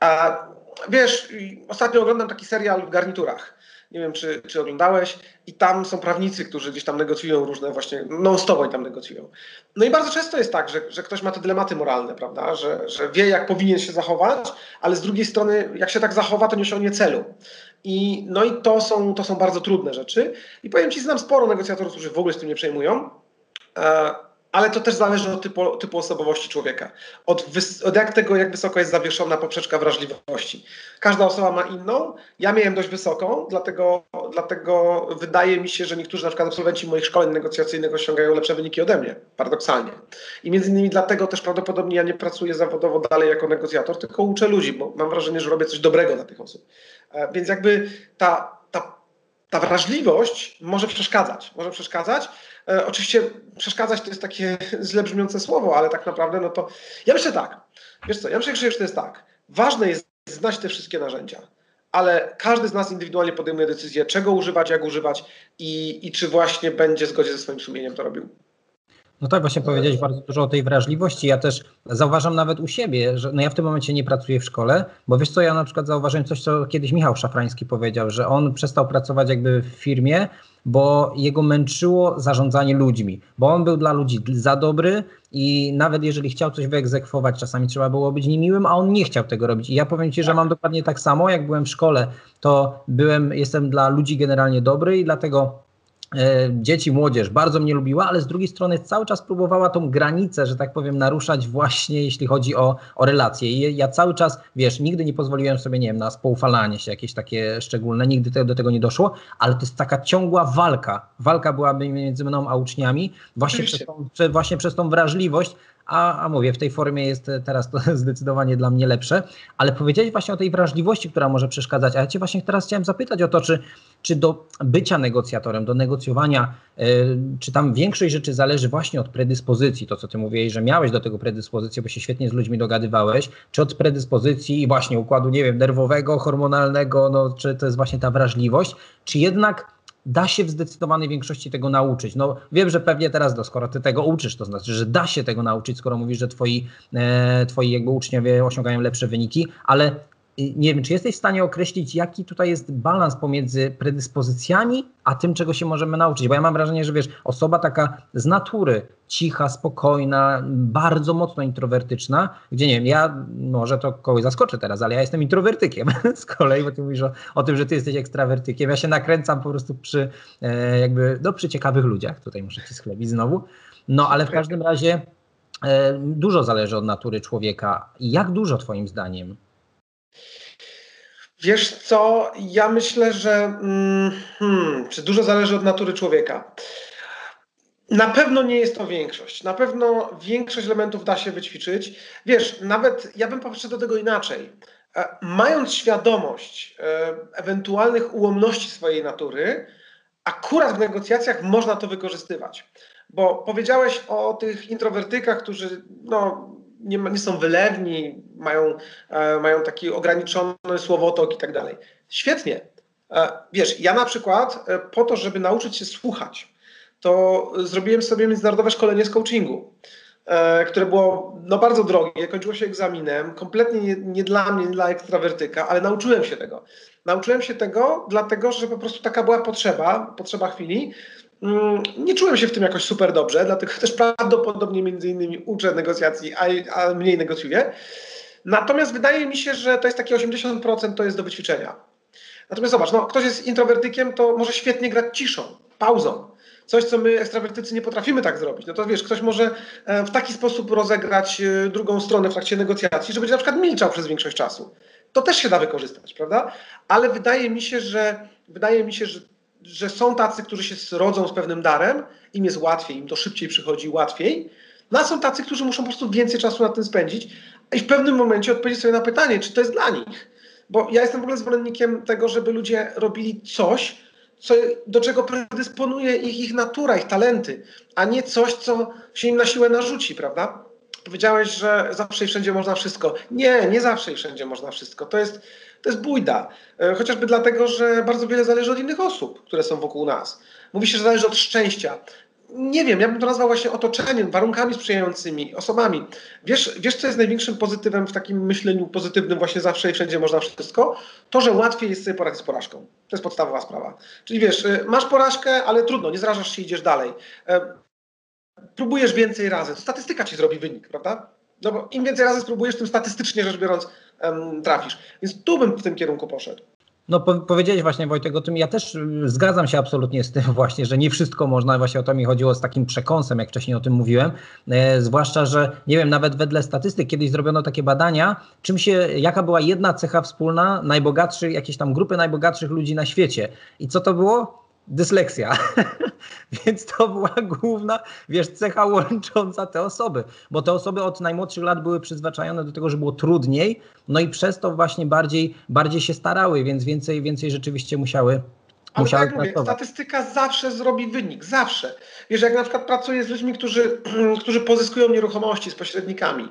A wiesz, ostatnio oglądam taki serial w garniturach nie wiem, czy, czy oglądałeś, i tam są prawnicy, którzy gdzieś tam negocjują różne właśnie, non-stop oni tam negocjują. No i bardzo często jest tak, że, że ktoś ma te dylematy moralne, prawda, że, że wie, jak powinien się zachować, ale z drugiej strony, jak się tak zachowa, to nie osiągnie celu. I, no i to są, to są bardzo trudne rzeczy. I powiem Ci, znam sporo negocjatorów, którzy w ogóle z tym nie przejmują. Ale to też zależy od typu, typu osobowości człowieka. Od, od, jak tego, jak wysoko jest zawieszona poprzeczka wrażliwości. Każda osoba ma inną. Ja miałem dość wysoką, dlatego, dlatego wydaje mi się, że niektórzy na przykład absolwenci moich szkoleń negocjacyjnych osiągają lepsze wyniki ode mnie, paradoksalnie. I między innymi dlatego też prawdopodobnie ja nie pracuję zawodowo dalej jako negocjator, tylko uczę ludzi, bo mam wrażenie, że robię coś dobrego dla tych osób. E, więc jakby ta, ta, ta wrażliwość może przeszkadzać. Może przeszkadzać, E, oczywiście przeszkadzać to jest takie źle brzmiące słowo, ale tak naprawdę no to ja myślę tak, wiesz co, ja myślę, że to jest tak, ważne jest znać te wszystkie narzędzia, ale każdy z nas indywidualnie podejmuje decyzję, czego używać, jak używać i, i czy właśnie będzie w zgodzie ze swoim sumieniem to robił. No tak, właśnie powiedziałeś bardzo dużo o tej wrażliwości. Ja też zauważam nawet u siebie, że no ja w tym momencie nie pracuję w szkole, bo wiesz co, ja na przykład zauważyłem coś, co kiedyś Michał Szafrański powiedział, że on przestał pracować jakby w firmie, bo jego męczyło zarządzanie ludźmi, bo on był dla ludzi za dobry i nawet jeżeli chciał coś wyegzekwować, czasami trzeba było być niemiłym, a on nie chciał tego robić. I ja powiem Ci, że mam dokładnie tak samo, jak byłem w szkole, to byłem, jestem dla ludzi generalnie dobry i dlatego dzieci, młodzież bardzo mnie lubiła, ale z drugiej strony cały czas próbowała tą granicę, że tak powiem, naruszać właśnie jeśli chodzi o, o relacje. I ja cały czas, wiesz, nigdy nie pozwoliłem sobie, nie wiem, na spoufalanie się jakieś takie szczególne, nigdy te, do tego nie doszło, ale to jest taka ciągła walka. Walka byłaby między mną a uczniami właśnie, przez tą, właśnie przez tą wrażliwość, a, a mówię, w tej formie jest teraz to zdecydowanie dla mnie lepsze, ale powiedziałeś właśnie o tej wrażliwości, która może przeszkadzać, a ja Cię właśnie teraz chciałem zapytać o to, czy, czy do bycia negocjatorem, do negocjowania, yy, czy tam większość rzeczy zależy właśnie od predyspozycji, to co Ty mówiłeś, że miałeś do tego predyspozycję, bo się świetnie z ludźmi dogadywałeś, czy od predyspozycji i właśnie układu, nie wiem, nerwowego, hormonalnego, no, czy to jest właśnie ta wrażliwość, czy jednak da się w zdecydowanej większości tego nauczyć. No wiem, że pewnie teraz, no, skoro ty tego uczysz, to znaczy, że da się tego nauczyć, skoro mówisz, że twoi, e, twoi jakby uczniowie osiągają lepsze wyniki, ale nie wiem, czy jesteś w stanie określić, jaki tutaj jest balans pomiędzy predyspozycjami, a tym, czego się możemy nauczyć? Bo ja mam wrażenie, że wiesz, osoba taka z natury, cicha, spokojna, bardzo mocno introwertyczna, gdzie nie wiem, ja może to kogoś zaskoczę teraz, ale ja jestem introwertykiem z kolei, bo ty mówisz o, o tym, że ty jesteś ekstrawertykiem. Ja się nakręcam po prostu przy e, jakby, no przy ciekawych ludziach, tutaj muszę ci schlebić znowu. No ale w każdym razie e, dużo zależy od natury człowieka. Jak dużo twoim zdaniem? Wiesz co, ja myślę, że mm, hmm, czy dużo zależy od natury człowieka. Na pewno nie jest to większość. Na pewno większość elementów da się wyćwiczyć. Wiesz, nawet ja bym podszedł do tego inaczej. E, mając świadomość e, ewentualnych ułomności swojej natury, akurat w negocjacjach można to wykorzystywać. Bo powiedziałeś o tych introwertykach, którzy no, nie, nie są wylewni, mają, e, mają taki ograniczony słowotok i tak dalej. Świetnie. E, wiesz, ja na przykład e, po to, żeby nauczyć się słuchać, to zrobiłem sobie międzynarodowe szkolenie z coachingu, e, które było no, bardzo drogie, kończyło się egzaminem, kompletnie nie, nie dla mnie, nie dla ekstrawertyka, ale nauczyłem się tego. Nauczyłem się tego, dlatego że po prostu taka była potrzeba, potrzeba chwili, nie czułem się w tym jakoś super dobrze, dlatego też prawdopodobnie między innymi uczę negocjacji, a, a mniej negocjuję. Natomiast wydaje mi się, że to jest takie 80% to jest do wyćwiczenia. Natomiast zobacz, no, ktoś jest introwertykiem, to może świetnie grać ciszą, pauzą. Coś, co my ekstrawertycy nie potrafimy tak zrobić. No to wiesz, ktoś może e, w taki sposób rozegrać e, drugą stronę w trakcie negocjacji, że będzie na przykład milczał przez większość czasu. To też się da wykorzystać, prawda? Ale wydaje mi się, że wydaje mi się, że że są tacy, którzy się rodzą z pewnym darem, im jest łatwiej, im to szybciej przychodzi, łatwiej. No a są tacy, którzy muszą po prostu więcej czasu na tym spędzić i w pewnym momencie odpowiedzieć sobie na pytanie, czy to jest dla nich. Bo ja jestem w ogóle zwolennikiem tego, żeby ludzie robili coś, co, do czego predysponuje ich, ich natura, ich talenty, a nie coś, co się im na siłę narzuci, prawda? Powiedziałeś, że zawsze i wszędzie można wszystko. Nie, nie zawsze i wszędzie można wszystko. To jest, to jest bójda. E, chociażby dlatego, że bardzo wiele zależy od innych osób, które są wokół nas. Mówi się, że zależy od szczęścia. Nie wiem, ja bym to nazwał właśnie otoczeniem, warunkami sprzyjającymi, osobami. Wiesz, wiesz, co jest największym pozytywem w takim myśleniu pozytywnym, właśnie zawsze i wszędzie można wszystko? To, że łatwiej jest sobie poradzić z porażką. To jest podstawowa sprawa. Czyli wiesz, e, masz porażkę, ale trudno, nie zrażasz się, idziesz dalej. E, próbujesz więcej razy. Statystyka ci zrobi wynik, prawda? No bo im więcej razy spróbujesz, tym statystycznie rzecz biorąc trafisz. Więc tu bym w tym kierunku poszedł. No po, powiedziałeś właśnie Wojtek o tym, ja też y, zgadzam się absolutnie z tym właśnie, że nie wszystko można, właśnie o to mi chodziło z takim przekąsem, jak wcześniej o tym mówiłem, e, zwłaszcza, że nie wiem, nawet wedle statystyk kiedyś zrobiono takie badania, czym się, jaka była jedna cecha wspólna najbogatszych, jakieś tam grupy najbogatszych ludzi na świecie i co to było? Dysleksja. Więc to była główna, wiesz, cecha łącząca te osoby, bo te osoby od najmłodszych lat były przyzwyczajone do tego, że było trudniej, no i przez to właśnie bardziej, bardziej się starały, więc więcej, więcej rzeczywiście musiały Ale tak mówię, statystyka zawsze zrobi wynik, zawsze. Wiesz, jak na przykład pracuję z ludźmi, którzy, którzy pozyskują nieruchomości z pośrednikami,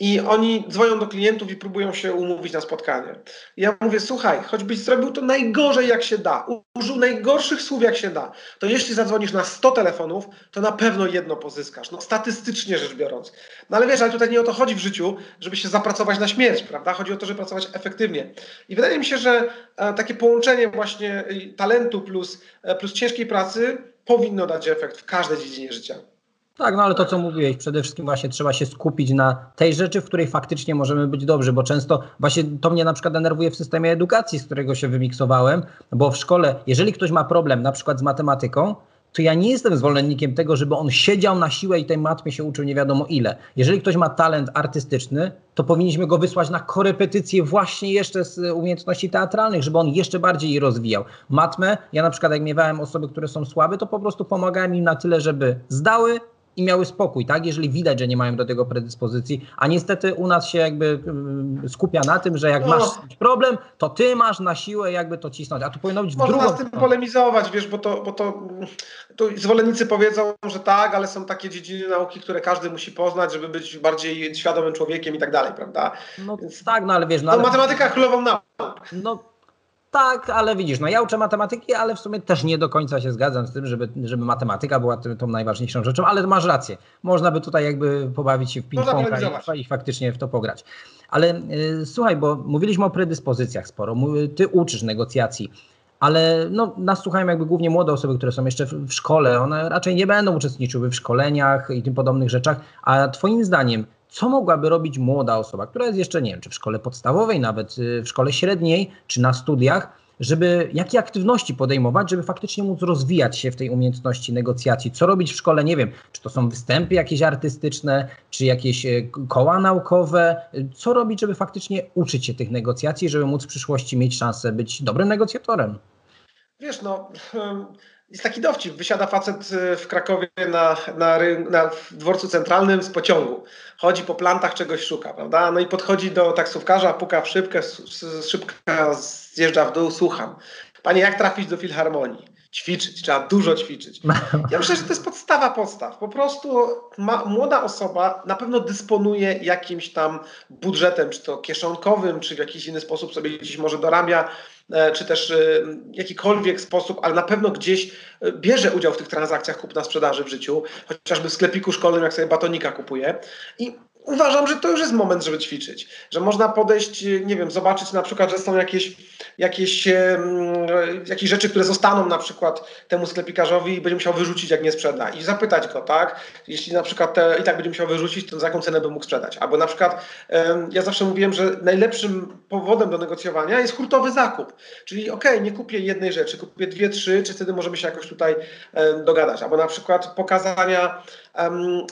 i oni dzwonią do klientów i próbują się umówić na spotkanie. ja mówię, słuchaj, choćbyś zrobił to najgorzej jak się da, użył najgorszych słów jak się da, to jeśli zadzwonisz na 100 telefonów, to na pewno jedno pozyskasz, no statystycznie rzecz biorąc. No ale wiesz, ale tutaj nie o to chodzi w życiu, żeby się zapracować na śmierć, prawda? Chodzi o to, żeby pracować efektywnie. I wydaje mi się, że e, takie połączenie właśnie talentu plus, e, plus ciężkiej pracy powinno dać efekt w każdej dziedzinie życia. Tak, no ale to co mówiłeś, przede wszystkim właśnie trzeba się skupić na tej rzeczy, w której faktycznie możemy być dobrzy, bo często właśnie to mnie na przykład denerwuje w systemie edukacji, z którego się wymiksowałem, bo w szkole, jeżeli ktoś ma problem na przykład z matematyką, to ja nie jestem zwolennikiem tego, żeby on siedział na siłę i tej matmie się uczył nie wiadomo ile. Jeżeli ktoś ma talent artystyczny, to powinniśmy go wysłać na korepetycje właśnie jeszcze z umiejętności teatralnych, żeby on jeszcze bardziej je rozwijał. Matmę, ja na przykład jak miewałem osoby, które są słabe, to po prostu pomagałem im na tyle, żeby zdały, i miały spokój, tak? Jeżeli widać, że nie mają do tego predyspozycji, a niestety u nas się jakby y, skupia na tym, że jak no. masz problem, to ty masz na siłę jakby to cisnąć, a tu powinno być w Można drugą z tym polemizować, wiesz, bo to, bo to tu zwolennicy powiedzą, że tak, ale są takie dziedziny nauki, które każdy musi poznać, żeby być bardziej świadomym człowiekiem i tak dalej, prawda? No Więc, tak, no ale wiesz... No, ale... matematyka królową nauką. No tak, ale widzisz, no ja uczę matematyki, ale w sumie też nie do końca się zgadzam z tym, żeby, żeby matematyka była tym, tą najważniejszą rzeczą, ale masz rację. Można by tutaj jakby pobawić się w ping-ponga i, i, faktycznie w to pograć. Ale y, słuchaj, bo mówiliśmy o predyspozycjach sporo, ty uczysz negocjacji ale no, nas słuchają jakby głównie młode osoby, które są jeszcze w, w, szkole. One raczej nie będą uczestniczyły w szkoleniach i tym podobnych rzeczach. A Twoim zdaniem, co mogłaby robić młoda osoba, która jest jeszcze, nie wiem, czy w szkole podstawowej, nawet y, w szkole średniej, czy na studiach, żeby jakie aktywności podejmować, żeby faktycznie móc rozwijać się w tej umiejętności negocjacji. Co robić w szkole, nie wiem, czy to są występy jakieś artystyczne, czy jakieś y, koła naukowe. Co robić, żeby faktycznie uczyć się tych negocjacji, żeby móc w przyszłości mieć szansę być dobrym negocjatorem? Wiesz, no. Jest taki dowcip. Wysiada facet y, w Krakowie na, na, na dworcu centralnym z pociągu. Chodzi po plantach, czegoś szuka, prawda? No i podchodzi do taksówkarza, puka w szybkę, szybka zjeżdża w dół, słucham. Panie, jak trafić do filharmonii? Ćwiczyć, trzeba dużo ćwiczyć. Ja myślę, że to jest podstawa podstaw. Po prostu ma, młoda osoba na pewno dysponuje jakimś tam budżetem, czy to kieszonkowym, czy w jakiś inny sposób sobie gdzieś może dorabia czy też e, jakikolwiek sposób, ale na pewno gdzieś e, bierze udział w tych transakcjach kupna-sprzedaży w życiu, chociażby w sklepiku szkolnym, jak sobie batonika kupuje. I uważam, że to już jest moment, żeby ćwiczyć. Że można podejść, nie wiem, zobaczyć na przykład, że są jakieś, jakieś, jakieś rzeczy, które zostaną na przykład temu sklepikarzowi i będzie musiał wyrzucić, jak nie sprzeda. I zapytać go, tak? Jeśli na przykład te, i tak będzie musiał wyrzucić, to za jaką cenę by mógł sprzedać. Albo na przykład ja zawsze mówiłem, że najlepszym powodem do negocjowania jest hurtowy zakup. Czyli okej, okay, nie kupię jednej rzeczy, kupię dwie, trzy, czy wtedy możemy się jakoś tutaj dogadać. Albo na przykład pokazania.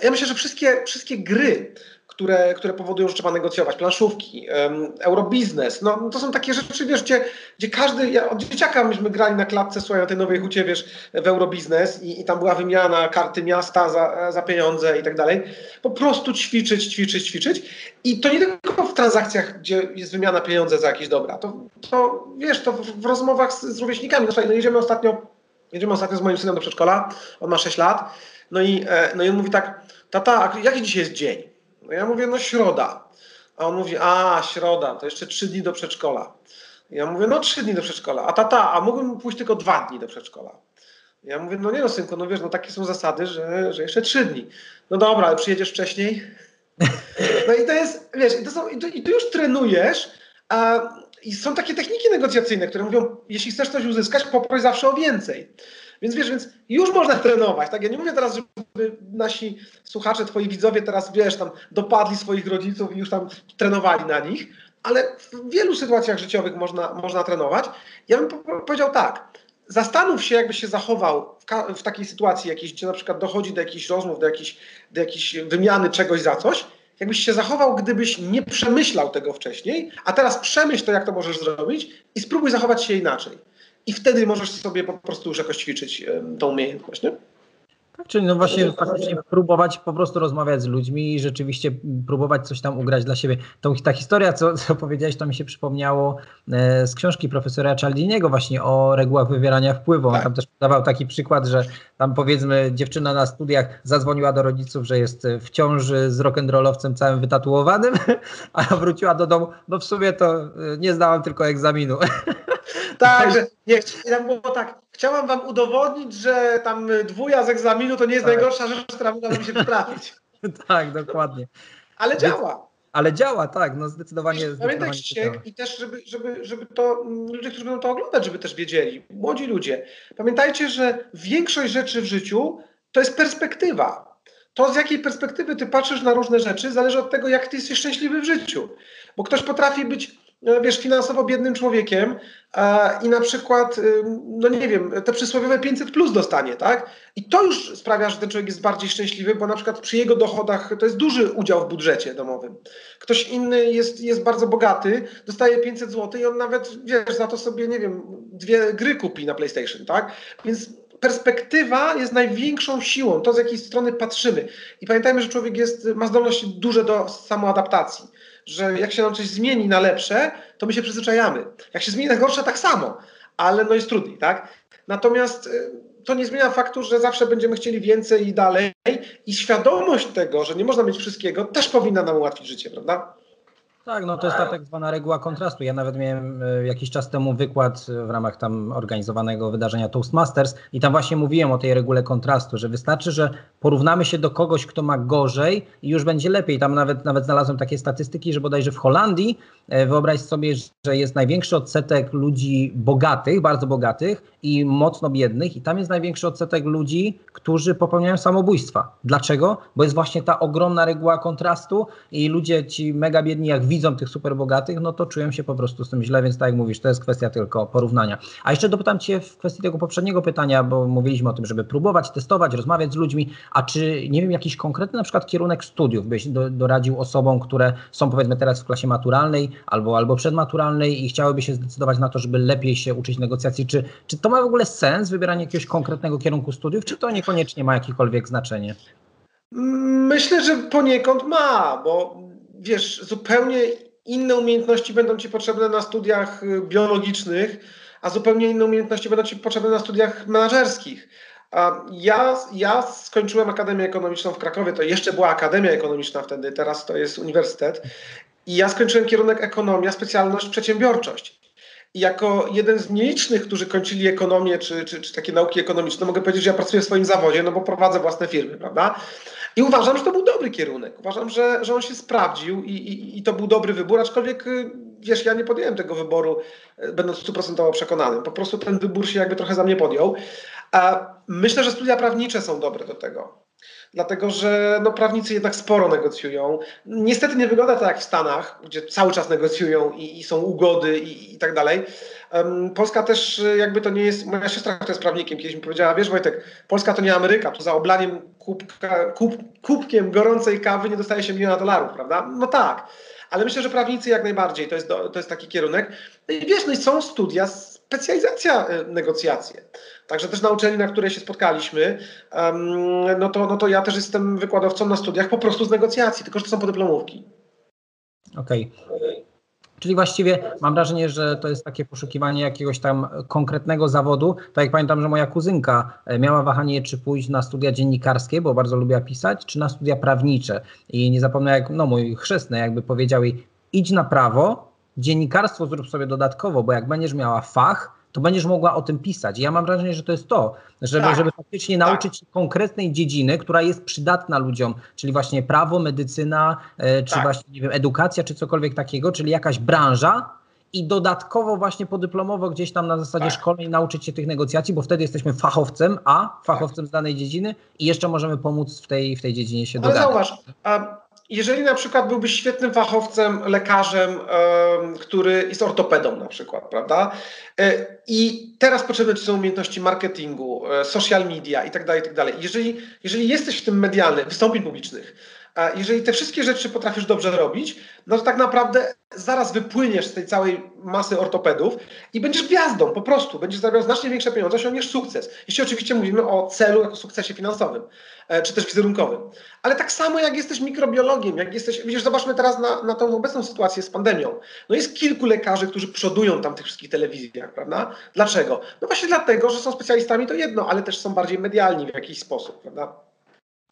ja myślę, że wszystkie, wszystkie gry, które, które powodują, że trzeba negocjować, planszówki, um, eurobiznes, no to są takie rzeczy, wiesz, gdzie, gdzie każdy, ja od dzieciaka myśmy grali na klapce, słuchaj, na tej nowej hucie, wiesz, w eurobiznes i, i tam była wymiana karty miasta za, za pieniądze i tak dalej. Po prostu ćwiczyć, ćwiczyć, ćwiczyć. I to nie tylko w transakcjach, gdzie jest wymiana pieniądze za jakieś dobra, to, to wiesz, to w, w rozmowach z, z rówieśnikami, no, no jedziemy ostatnio, jedziemy ostatnio z moim synem do przedszkola, on ma 6 lat, no i, e, no i on mówi tak, tata, jaki dzisiaj jest dzień? No ja mówię, no środa. A on mówi, a środa, to jeszcze trzy dni do przedszkola. Ja mówię, no trzy dni do przedszkola. A tata, a mógłbym pójść tylko dwa dni do przedszkola. Ja mówię, no nie no synku, no wiesz, no takie są zasady, że, że jeszcze trzy dni. No dobra, ale przyjedziesz wcześniej? No i to jest, wiesz, i, to są, i, to, i ty już trenujesz, a, i są takie techniki negocjacyjne, które mówią, jeśli chcesz coś uzyskać, poproś zawsze o więcej. Więc wiesz, więc już można trenować. Tak? Ja nie mówię teraz, żeby nasi słuchacze, twoi widzowie teraz, wiesz, tam dopadli swoich rodziców i już tam trenowali na nich, ale w wielu sytuacjach życiowych można, można trenować. Ja bym powiedział tak, zastanów się, jakby się zachował w, w takiej sytuacji jakiejś, gdzie na przykład dochodzi do jakichś rozmów, do jakiejś, do jakiejś wymiany czegoś za coś, jakbyś się zachował, gdybyś nie przemyślał tego wcześniej, a teraz przemyśl to, jak to możesz zrobić i spróbuj zachować się inaczej i wtedy możesz sobie po prostu już jakoś ćwiczyć tą umiejętność, nie? Tak, czyli no właśnie faktycznie próbować po prostu rozmawiać z ludźmi i rzeczywiście próbować coś tam ugrać dla siebie. Tą, ta historia, co, co powiedziałeś, to mi się przypomniało e, z książki profesora Cialdiniego właśnie o regułach wywierania wpływu. On tak. tam też podawał taki przykład, że tam powiedzmy dziewczyna na studiach zadzwoniła do rodziców, że jest w ciąży z rock'n'rollowcem całym wytatuowanym, a wróciła do domu, no w sumie to e, nie zdałam tylko egzaminu. Tak, że nie, tam było tak, chciałam wam udowodnić, że tam dwuja z egzaminu to nie jest tak. najgorsza rzecz, która mogła mi się przytrafić. tak, dokładnie. Ale działa. Ale działa, tak, no zdecydowanie. Pamiętajcie i też, żeby, żeby, żeby to mm, ludzie, którzy będą to oglądać, żeby też wiedzieli, młodzi ludzie, pamiętajcie, że większość rzeczy w życiu to jest perspektywa. To, z jakiej perspektywy ty patrzysz na różne rzeczy, zależy od tego, jak ty jesteś szczęśliwy w życiu. Bo ktoś potrafi być wiesz, finansowo biednym człowiekiem i na przykład, no nie wiem, te przysłowiowe 500 plus dostanie, tak? I to już sprawia, że ten człowiek jest bardziej szczęśliwy, bo na przykład przy jego dochodach to jest duży udział w budżecie domowym. Ktoś inny jest, jest bardzo bogaty, dostaje 500 zł i on nawet, wiesz, za to sobie, nie wiem, dwie gry kupi na PlayStation, tak? Więc perspektywa jest największą siłą, to z jakiej strony patrzymy. I pamiętajmy, że człowiek jest, ma zdolności duże do samoadaptacji że jak się nam coś zmieni na lepsze, to my się przyzwyczajamy. Jak się zmieni na gorsze, tak samo, ale no jest trudniej, tak? Natomiast y, to nie zmienia faktu, że zawsze będziemy chcieli więcej i dalej i świadomość tego, że nie można mieć wszystkiego, też powinna nam ułatwić życie, prawda? Tak, no to jest ta tak zwana reguła kontrastu. Ja nawet miałem e, jakiś czas temu wykład w ramach tam organizowanego wydarzenia Toastmasters i tam właśnie mówiłem o tej regule kontrastu, że wystarczy, że porównamy się do kogoś, kto ma gorzej i już będzie lepiej. Tam nawet, nawet znalazłem takie statystyki, że bodajże w Holandii e, wyobraź sobie, że jest największy odsetek ludzi bogatych, bardzo bogatych i mocno biednych i tam jest największy odsetek ludzi, którzy popełniają samobójstwa. Dlaczego? Bo jest właśnie ta ogromna reguła kontrastu i ludzie ci mega biedni jak widzą tych super bogatych, no to czują się po prostu z tym źle, więc tak jak mówisz, to jest kwestia tylko porównania. A jeszcze dopytam Cię w kwestii tego poprzedniego pytania, bo mówiliśmy o tym, żeby próbować, testować, rozmawiać z ludźmi, a czy, nie wiem, jakiś konkretny na przykład kierunek studiów byś do, doradził osobom, które są powiedzmy teraz w klasie maturalnej albo, albo przedmaturalnej i chciałyby się zdecydować na to, żeby lepiej się uczyć negocjacji, czy, czy to ma w ogóle sens, wybieranie jakiegoś konkretnego kierunku studiów, czy to niekoniecznie ma jakiekolwiek znaczenie? Myślę, że poniekąd ma, bo wiesz, zupełnie inne umiejętności będą ci potrzebne na studiach y, biologicznych, a zupełnie inne umiejętności będą ci potrzebne na studiach menedżerskich. Ja, ja skończyłem Akademię Ekonomiczną w Krakowie, to jeszcze była Akademia Ekonomiczna wtedy, teraz to jest uniwersytet. I ja skończyłem kierunek ekonomia, specjalność przedsiębiorczość. Jako jeden z nielicznych, którzy kończyli ekonomię czy, czy, czy takie nauki ekonomiczne, mogę powiedzieć, że ja pracuję w swoim zawodzie, no bo prowadzę własne firmy, prawda? I uważam, że to był dobry kierunek. Uważam, że, że on się sprawdził i, i, i to był dobry wybór, aczkolwiek y, wiesz, ja nie podjąłem tego wyboru, y, będąc stuprocentowo przekonanym. Po prostu ten wybór się jakby trochę za mnie podjął. A myślę, że studia prawnicze są dobre do tego dlatego że no, prawnicy jednak sporo negocjują. Niestety nie wygląda to jak w Stanach, gdzie cały czas negocjują i, i są ugody i, i tak dalej. Um, Polska też jakby to nie jest, moja siostra, która jest prawnikiem, kiedyś mi powiedziała, wiesz Wojtek, Polska to nie Ameryka, tu za oblaniem kubka, kub, kubkiem gorącej kawy nie dostaje się miliona dolarów, prawda? No tak, ale myślę, że prawnicy jak najbardziej, to jest, do, to jest taki kierunek. No i wiesz, no i są studia, specjalizacja y, negocjacje. Także też na uczelni, na której się spotkaliśmy, no, to, no to ja też jestem wykładowcą na studiach po prostu z negocjacji, tylko że to są podyplomówki. Okej. Okay. Czyli właściwie mam wrażenie, że to jest takie poszukiwanie jakiegoś tam konkretnego zawodu. Tak jak pamiętam, że moja kuzynka e, miała wahanie, czy pójść na studia dziennikarskie, bo bardzo lubiła pisać, czy na studia prawnicze. I nie zapomnę, jak no, mój chrzestny jakby powiedział jej, idź na prawo, dziennikarstwo zrób sobie dodatkowo, bo jak będziesz miała fach, to będziesz mogła o tym pisać. Ja mam wrażenie, że to jest to, żeby, tak. żeby faktycznie tak. nauczyć się konkretnej dziedziny, która jest przydatna ludziom, czyli właśnie prawo, medycyna, e, czy tak. właśnie, nie wiem, edukacja, czy cokolwiek takiego, czyli jakaś branża, i dodatkowo właśnie podyplomowo gdzieś tam na zasadzie tak. szkolnej nauczyć się tych negocjacji, bo wtedy jesteśmy fachowcem, a fachowcem tak. z danej dziedziny i jeszcze możemy pomóc w tej, w tej dziedzinie się Ale zauważ, jeżeli na przykład byłbyś świetnym fachowcem, lekarzem, który jest ortopedą na przykład, prawda? E, I teraz potrzebne ci są umiejętności marketingu, e, social media i tak dalej, i tak dalej. Jeżeli, jeżeli jesteś w tym medialny, wystąpień publicznych, jeżeli te wszystkie rzeczy potrafisz dobrze robić, no to tak naprawdę zaraz wypłyniesz z tej całej masy ortopedów i będziesz gwiazdą, po prostu. Będziesz zarabiał znacznie większe pieniądze, osiągniesz sukces. Jeśli oczywiście mówimy o celu jako sukcesie finansowym, e, czy też wizerunkowym. Ale tak samo jak jesteś mikrobiologiem, jak jesteś, widzisz, zobaczmy teraz na, na tą obecną sytuację z pandemią. No jest kilku lekarzy, którzy przodują tam tych wszystkich telewizjach, prawda? Dlaczego? No właśnie dlatego, że są specjalistami to jedno, ale też są bardziej medialni w jakiś sposób, prawda?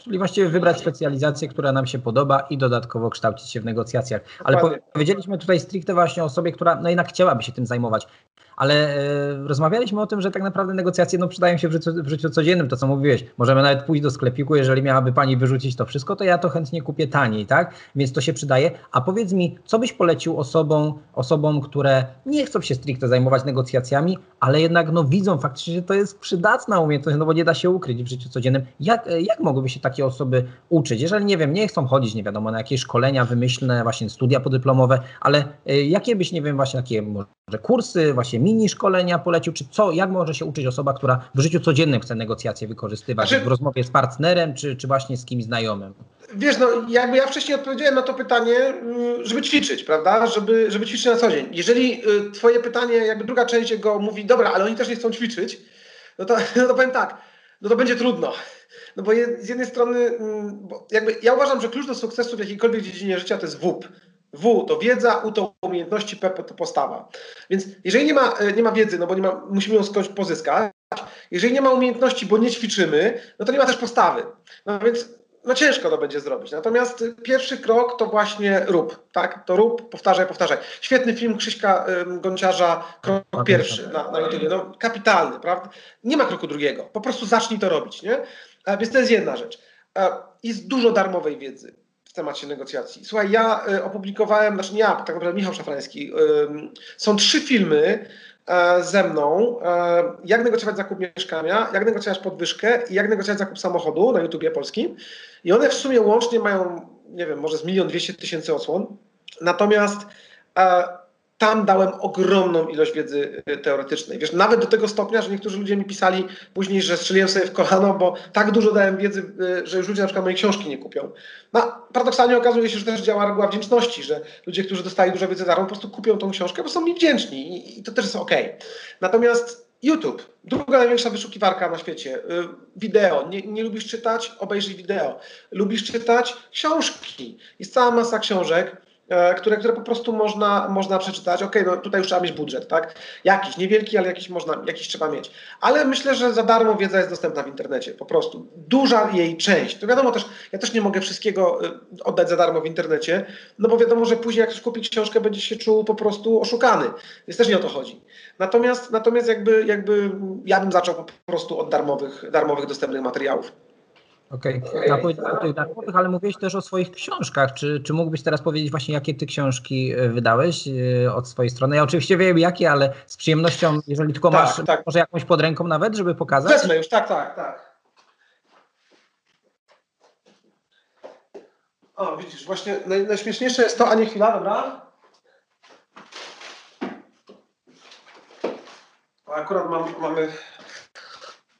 Czyli właściwie wybrać specjalizację, która nam się podoba i dodatkowo kształcić się w negocjacjach. Ale Dokładnie. powiedzieliśmy tutaj stricte właśnie o osobie, która no jednak chciałaby się tym zajmować ale e, rozmawialiśmy o tym, że tak naprawdę negocjacje no, przydają się w życiu, w życiu codziennym, to co mówiłeś. Możemy nawet pójść do sklepiku, jeżeli miałaby pani wyrzucić to wszystko, to ja to chętnie kupię taniej, tak? Więc to się przydaje. A powiedz mi, co byś polecił osobom, osobom, które nie chcą się stricte zajmować negocjacjami, ale jednak no, widzą faktycznie, że to jest przydatna umiejętność, no bo nie da się ukryć w życiu codziennym. Jak, jak mogłyby się takie osoby uczyć? Jeżeli, nie wiem, nie chcą chodzić, nie wiadomo, na jakieś szkolenia wymyślne, właśnie studia podyplomowe, ale y, jakie byś, nie wiem, właśnie takie może kursy, właśnie mini szkolenia polecił, czy co, jak może się uczyć osoba, która w życiu codziennym chce negocjacje wykorzystywać, znaczy, w rozmowie z partnerem, czy, czy właśnie z kimś znajomym? Wiesz, no jakby ja wcześniej odpowiedziałem na to pytanie, mm, żeby ćwiczyć, prawda, żeby, żeby ćwiczyć na co dzień. Jeżeli y, twoje pytanie, jakby druga część jego mówi, dobra, ale oni też nie chcą ćwiczyć, no to, no to powiem tak, no to będzie trudno. No bo z jednej strony, mm, jakby ja uważam, że klucz do sukcesu w jakiejkolwiek dziedzinie życia to jest WUP. W to wiedza, U to umiejętności, P to postawa. Więc jeżeli nie ma, e, nie ma wiedzy, no bo nie ma, musimy ją skądś pozyskać, jeżeli nie ma umiejętności, bo nie ćwiczymy, no to nie ma też postawy. No więc no ciężko to będzie zrobić. Natomiast pierwszy krok to właśnie rób, tak? To rób, powtarzaj, powtarzaj. Świetny film Krzyśka Gonciarza, krok pierwszy na, na YouTube. No kapitalny, prawda? Nie ma kroku drugiego. Po prostu zacznij to robić, nie? Więc to jest jedna rzecz. Jest dużo darmowej wiedzy w temacie negocjacji. Słuchaj, ja y, opublikowałem, znaczy nie ja, tak naprawdę Michał Szafrański, są trzy filmy y, ze mną, jak negocjować zakup mieszkania, jak negocjować podwyżkę i jak negocjować zakup samochodu na YouTubie polskim. I one w sumie łącznie mają, nie wiem, może z milion dwieście tysięcy odsłon. Natomiast tam dałem ogromną ilość wiedzy y, teoretycznej. Wiesz, nawet do tego stopnia, że niektórzy ludzie mi pisali później, że strzeliłem sobie w kolano, bo tak dużo dałem wiedzy, y, że już ludzie na przykład mojej książki nie kupią. No, paradoksalnie okazuje się, że też działa reguła wdzięczności, że ludzie, którzy dostali dużo wiedzy darmo, po prostu kupią tą książkę, bo są mi wdzięczni i to też jest ok. Natomiast YouTube, druga największa wyszukiwarka na świecie. Y, wideo. Nie, nie, lubisz czytać? Obejrzyj wideo. Lubisz czytać? Książki. Jest cała masa książek. E, które, które po prostu można, można przeczytać. Ok, no tutaj już trzeba mieć budżet, tak? Jakiś, niewielki, ale jakiś, można, jakiś trzeba mieć. Ale myślę, że za darmo wiedza jest dostępna w internecie, po prostu. Duża jej część. To wiadomo też, ja też nie mogę wszystkiego y, oddać za darmo w internecie, no bo wiadomo, że później jak ktoś kupi książkę, będzie się czuł po prostu oszukany. Więc też nie o to chodzi. Natomiast, natomiast jakby, jakby ja bym zaczął po prostu od darmowych, darmowych dostępnych materiałów. Okej, okay. o tych darmowych, ale mówiłeś też o swoich książkach. Czy, czy mógłbyś teraz powiedzieć właśnie, jakie ty książki e, wydałeś e, od swojej strony? Ja oczywiście wiem jakie, ale z przyjemnością, jeżeli tylko tak, masz tak. może jakąś pod ręką nawet, żeby pokazać. Wezmę już, tak, tak, tak. O, widzisz, właśnie naj, najśmieszniejsze jest to, a nie chwila, dobra? Akurat mam, mamy...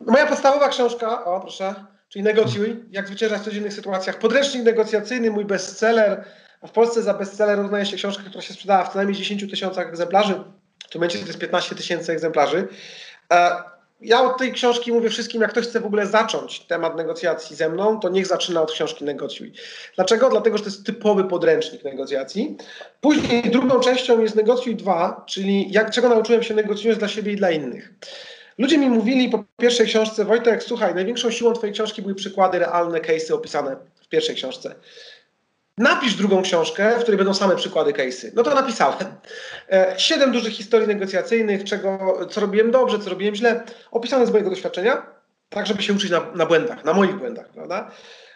Moja podstawowa książka, o proszę, czyli Negocjuj, jak zwyciężać w codziennych sytuacjach. Podręcznik negocjacyjny, mój bestseller. W Polsce za bestseller uznaje się książka, która się sprzedała w co najmniej 10 tysiącach egzemplarzy. W tym momencie to jest 15 tysięcy egzemplarzy. E, ja od tej książki mówię wszystkim, jak ktoś chce w ogóle zacząć temat negocjacji ze mną, to niech zaczyna od książki Negocjuj. Dlaczego? Dlatego, że to jest typowy podręcznik negocjacji. Później drugą częścią jest Negocjuj 2, czyli jak, czego nauczyłem się negocjując dla siebie i dla innych. Ludzie mi mówili po pierwszej książce, Wojtek, słuchaj, największą siłą twojej książki były przykłady, realne case'y opisane w pierwszej książce. Napisz drugą książkę, w której będą same przykłady case'y. No to napisałem. E, siedem dużych historii negocjacyjnych, czego, co robiłem dobrze, co robiłem źle, opisane z mojego doświadczenia, tak żeby się uczyć na, na błędach, na moich błędach, prawda?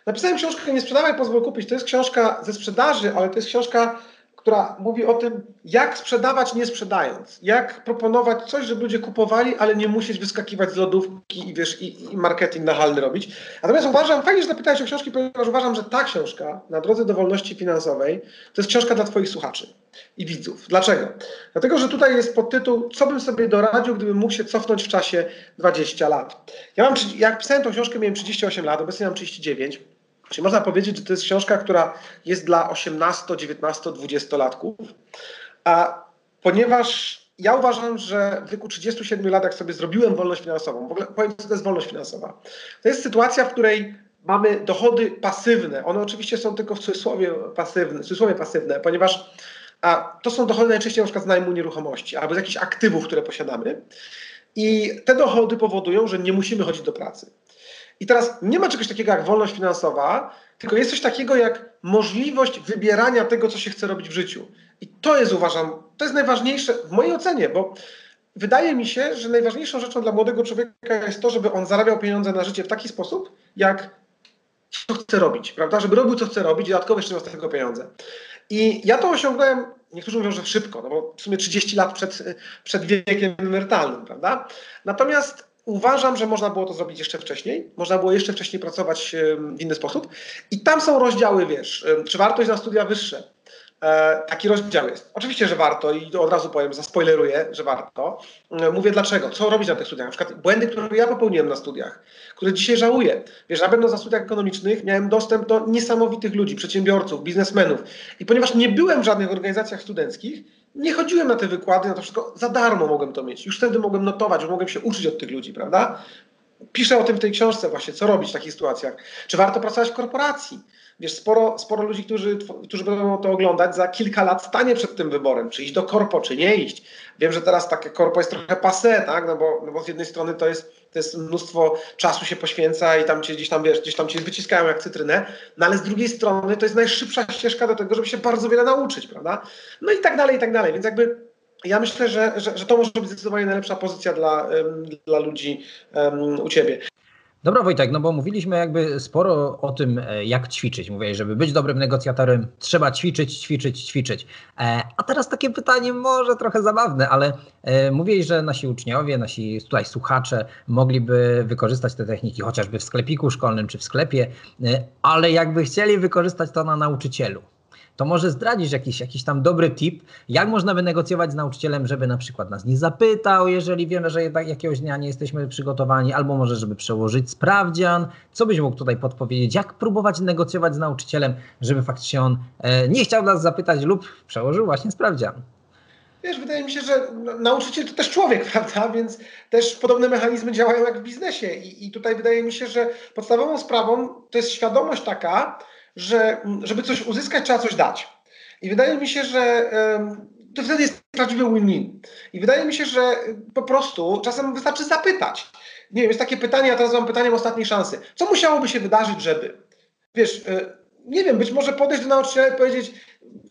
Napisałem książkę Nie sprzedawaj, pozwól kupić. To jest książka ze sprzedaży, ale to jest książka która mówi o tym, jak sprzedawać nie sprzedając. Jak proponować coś, żeby ludzie kupowali, ale nie musieć wyskakiwać z lodówki i wiesz, i, i marketing nachalny robić. Natomiast uważam, fajnie, że zapytałeś o książki, ponieważ uważam, że ta książka na drodze do wolności finansowej to jest książka dla Twoich słuchaczy i widzów. Dlaczego? Dlatego, że tutaj jest podtytuł, co bym sobie doradził, gdybym mógł się cofnąć w czasie 20 lat. Ja mam, jak pisałem tą książkę, miałem 38 lat, obecnie mam 39. Czyli można powiedzieć, że to jest książka, która jest dla 18, 19, 20-latków, a ponieważ ja uważam, że w wieku 37 lat, jak sobie zrobiłem wolność finansową, w ogóle powiem, co to jest wolność finansowa. To jest sytuacja, w której mamy dochody pasywne. One oczywiście są tylko w cudzysłowie pasywne, w cudzysłowie pasywne ponieważ a to są dochody najczęściej na przykład z najmu nieruchomości albo z jakichś aktywów, które posiadamy. I te dochody powodują, że nie musimy chodzić do pracy. I teraz nie ma czegoś takiego jak wolność finansowa, tylko jest coś takiego jak możliwość wybierania tego, co się chce robić w życiu. I to jest, uważam, to jest najważniejsze w mojej ocenie, bo wydaje mi się, że najważniejszą rzeczą dla młodego człowieka jest to, żeby on zarabiał pieniądze na życie w taki sposób, jak co chce robić, prawda? Żeby robił, co chce robić, dodatkowo jeszcze miał z tego pieniądze. I ja to osiągnąłem, niektórzy mówią, że szybko, no bo w sumie 30 lat przed, przed wiekiem emerytalnym, prawda? Natomiast uważam, że można było to zrobić jeszcze wcześniej, można było jeszcze wcześniej pracować w inny sposób. I tam są rozdziały, wiesz, czy wartość na studia wyższe, E, taki rozdział jest. Oczywiście, że warto i od razu powiem, zaspoileruję, że warto. E, mówię dlaczego, co robić na tych studiach. Na przykład błędy, które ja popełniłem na studiach, które dzisiaj żałuję. Wiesz, na pewno na studiach ekonomicznych miałem dostęp do niesamowitych ludzi, przedsiębiorców, biznesmenów. I ponieważ nie byłem w żadnych organizacjach studenckich, nie chodziłem na te wykłady, na to wszystko za darmo mogłem to mieć. Już wtedy mogłem notować, mogłem się uczyć od tych ludzi, prawda? Piszę o tym w tej książce właśnie, co robić w takich sytuacjach. Czy warto pracować w korporacji? Wiesz, sporo, sporo ludzi, którzy, którzy będą to oglądać, za kilka lat stanie przed tym wyborem, czy iść do korpo, czy nie iść. Wiem, że teraz takie korpo jest trochę passe, tak? no, bo, no bo z jednej strony to jest, to jest mnóstwo czasu się poświęca i tam cię gdzieś tam, wiesz, gdzieś tam cię wyciskają jak cytrynę, no ale z drugiej strony to jest najszybsza ścieżka do tego, żeby się bardzo wiele nauczyć, prawda? No i tak dalej, i tak dalej, więc jakby ja myślę, że, że, że to może być zdecydowanie najlepsza pozycja dla, dla ludzi um, u Ciebie. Dobra Wojtek, no bo mówiliśmy jakby sporo o tym, e, jak ćwiczyć. Mówię, żeby być dobrym negocjatorem, trzeba ćwiczyć, ćwiczyć, ćwiczyć. E, a teraz takie pytanie może trochę zabawne, ale e, mówiłeś, że nasi uczniowie, nasi tutaj słuchacze mogliby wykorzystać te techniki chociażby w sklepiku szkolnym czy w sklepie, ale jakby chcieli wykorzystać to na nauczycielu to może zdradzisz jakiś, jakiś tam dobry tip, jak można wynegocjować z nauczycielem, żeby na przykład nas nie zapytał, jeżeli wiemy, że jednak jakiegoś dnia nie jesteśmy przygotowani, albo może, żeby przełożyć sprawdzian. Co byś mógł tutaj podpowiedzieć? Jak próbować negocjować z nauczycielem, żeby faktycznie on e, nie chciał nas zapytać lub przełożył właśnie sprawdzian? Wiesz, wydaje mi się, że nauczyciel to też człowiek, prawda? Więc też podobne mechanizmy działają jak w biznesie. I, I tutaj wydaje mi się, że podstawową sprawą to jest świadomość taka, że żeby coś uzyskać, trzeba coś dać. I wydaje mi się, że to wtedy jest prawdziwy win-win. I wydaje mi się, że po prostu czasem wystarczy zapytać. Nie wiem, jest takie pytanie, ja teraz mam pytaniem ostatniej szansy. Co musiałoby się wydarzyć, żeby? Wiesz, e, nie wiem, być może podejść do nauczyciela i powiedzieć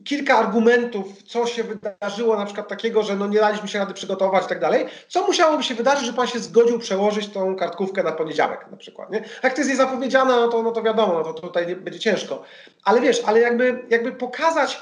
kilka argumentów, co się wydarzyło, na przykład takiego, że no nie daliśmy się rady przygotować i tak dalej. Co musiałoby się wydarzyć, żeby pan się zgodził przełożyć tą kartkówkę na poniedziałek na przykład, nie? Jak to jest niezapowiedziane, no to, no to wiadomo, no to tutaj będzie ciężko. Ale wiesz, ale jakby, jakby pokazać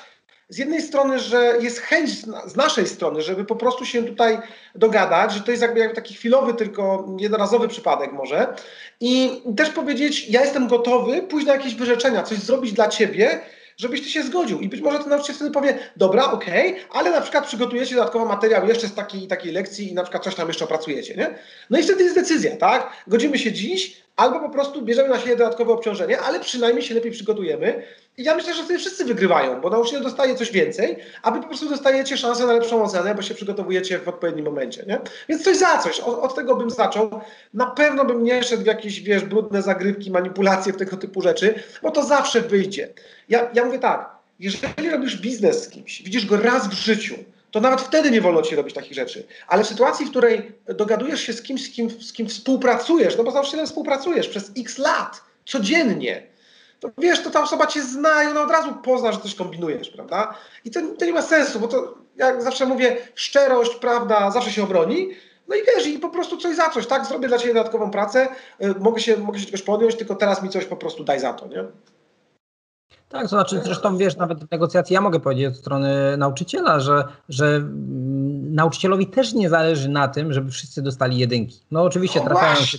z jednej strony, że jest chęć z naszej strony, żeby po prostu się tutaj dogadać, że to jest jakby, jakby taki chwilowy, tylko jednorazowy przypadek może. I też powiedzieć, ja jestem gotowy pójść na jakieś wyrzeczenia, coś zrobić dla ciebie, żebyś ty się zgodził. I być może ten nauczyciel wtedy powie, dobra, okej, okay, ale na przykład przygotujecie dodatkowy materiał jeszcze z takiej takiej lekcji i na przykład coś tam jeszcze opracujecie, nie? No i wtedy jest decyzja, tak? Godzimy się dziś, albo po prostu bierzemy na siebie dodatkowe obciążenie, ale przynajmniej się lepiej przygotujemy. I ja myślę, że wtedy wszyscy wygrywają, bo nauczyciel dostaje coś więcej, a wy po prostu dostajecie szansę na lepszą ocenę, bo się przygotowujecie w odpowiednim momencie, nie? Więc coś za coś. Od, od tego bym zaczął. Na pewno bym nie szedł w jakieś, wiesz, brudne zagrywki, manipulacje, w tego typu rzeczy, bo to zawsze wyjdzie. Ja, ja mówię tak, jeżeli robisz biznes z kimś, widzisz go raz w życiu, to nawet wtedy nie wolno ci robić takich rzeczy. Ale w sytuacji, w której dogadujesz się z kimś, z kim, z kim współpracujesz, no bo z nauczycielem współpracujesz przez x lat, codziennie, to wiesz, to ta osoba cię zna i ona od razu pozna, że coś kombinujesz, prawda? I to, to nie ma sensu, bo to, jak zawsze mówię, szczerość, prawda, zawsze się obroni. No i wiesz, i po prostu coś za coś, tak? Zrobię dla ciebie dodatkową pracę, y, mogę się, mogę się czegoś podjąć, tylko teraz mi coś po prostu daj za to, nie? Tak, to znaczy zresztą wiesz, nawet w negocjacji ja mogę powiedzieć od strony nauczyciela, że, że nauczycielowi też nie zależy na tym, żeby wszyscy dostali jedynki. No oczywiście trafiają się,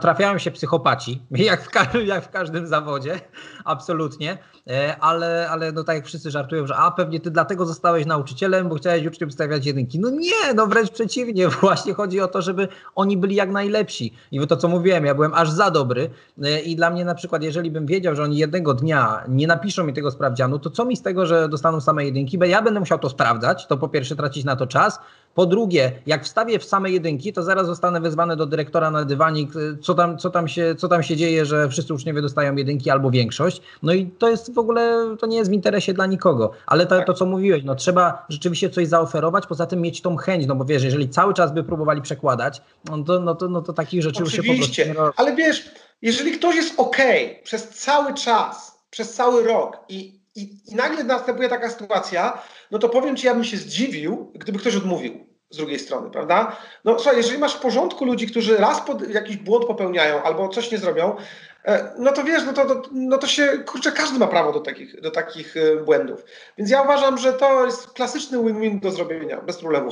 trafiają się psychopaci, jak w, każdym, jak w każdym zawodzie, absolutnie, e, ale, ale no tak jak wszyscy żartują, że a pewnie ty dlatego zostałeś nauczycielem, bo chciałeś uczniom stawiać jedynki. No nie, no wręcz przeciwnie, właśnie chodzi o to, żeby oni byli jak najlepsi. I to co mówiłem, ja byłem aż za dobry e, i dla mnie na przykład, jeżeli bym wiedział, że oni jednego dnia nie napiszą mi tego sprawdzianu, to co mi z tego, że dostaną same jedynki, bo ja będę musiał to sprawdzać, to po pierwsze tracić na to czas, po drugie, jak wstawię w same jedynki, to zaraz zostanę wezwany do dyrektora na dywanik, co tam, co tam, się, co tam się dzieje, że wszyscy uczniowie dostają jedynki albo większość. No i to jest w ogóle, to nie jest w interesie dla nikogo. Ale to, to co mówiłeś, no trzeba rzeczywiście coś zaoferować, poza tym mieć tą chęć, no bo wiesz, jeżeli cały czas by próbowali przekładać, no to, no to, no to takich rzeczy Oczywiście, już się po prostu ale wiesz, jeżeli ktoś jest ok przez cały czas, przez cały rok i, i, i nagle następuje taka sytuacja, no to powiem Ci, ja bym się zdziwił, gdyby ktoś odmówił z drugiej strony, prawda? No słuchaj, jeżeli masz w porządku ludzi, którzy raz pod, jakiś błąd popełniają albo coś nie zrobią, e, no to wiesz, no to, to, no to się, kurczę, każdy ma prawo do takich, do takich e, błędów. Więc ja uważam, że to jest klasyczny win-win do zrobienia, bez problemu.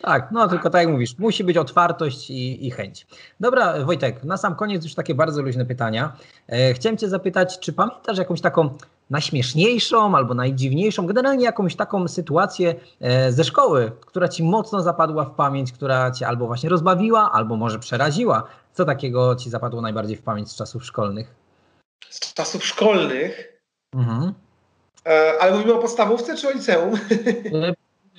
Tak, no tylko tak jak mówisz, musi być otwartość i, i, chęć. Dobra, Wojtek, na sam koniec już takie bardzo luźne pytania. E, chciałem Cię zapytać, czy pamiętasz jakąś taką najśmieszniejszą albo najdziwniejszą, generalnie jakąś taką sytuację e, ze szkoły, która Ci mocno zapadła w pamięć, która Cię albo właśnie rozbawiła, albo może przeraziła? Co takiego Ci zapadło najbardziej w pamięć z czasów szkolnych? Z czasów szkolnych? Mhm. E, ale mówimy o podstawówce czy o liceum?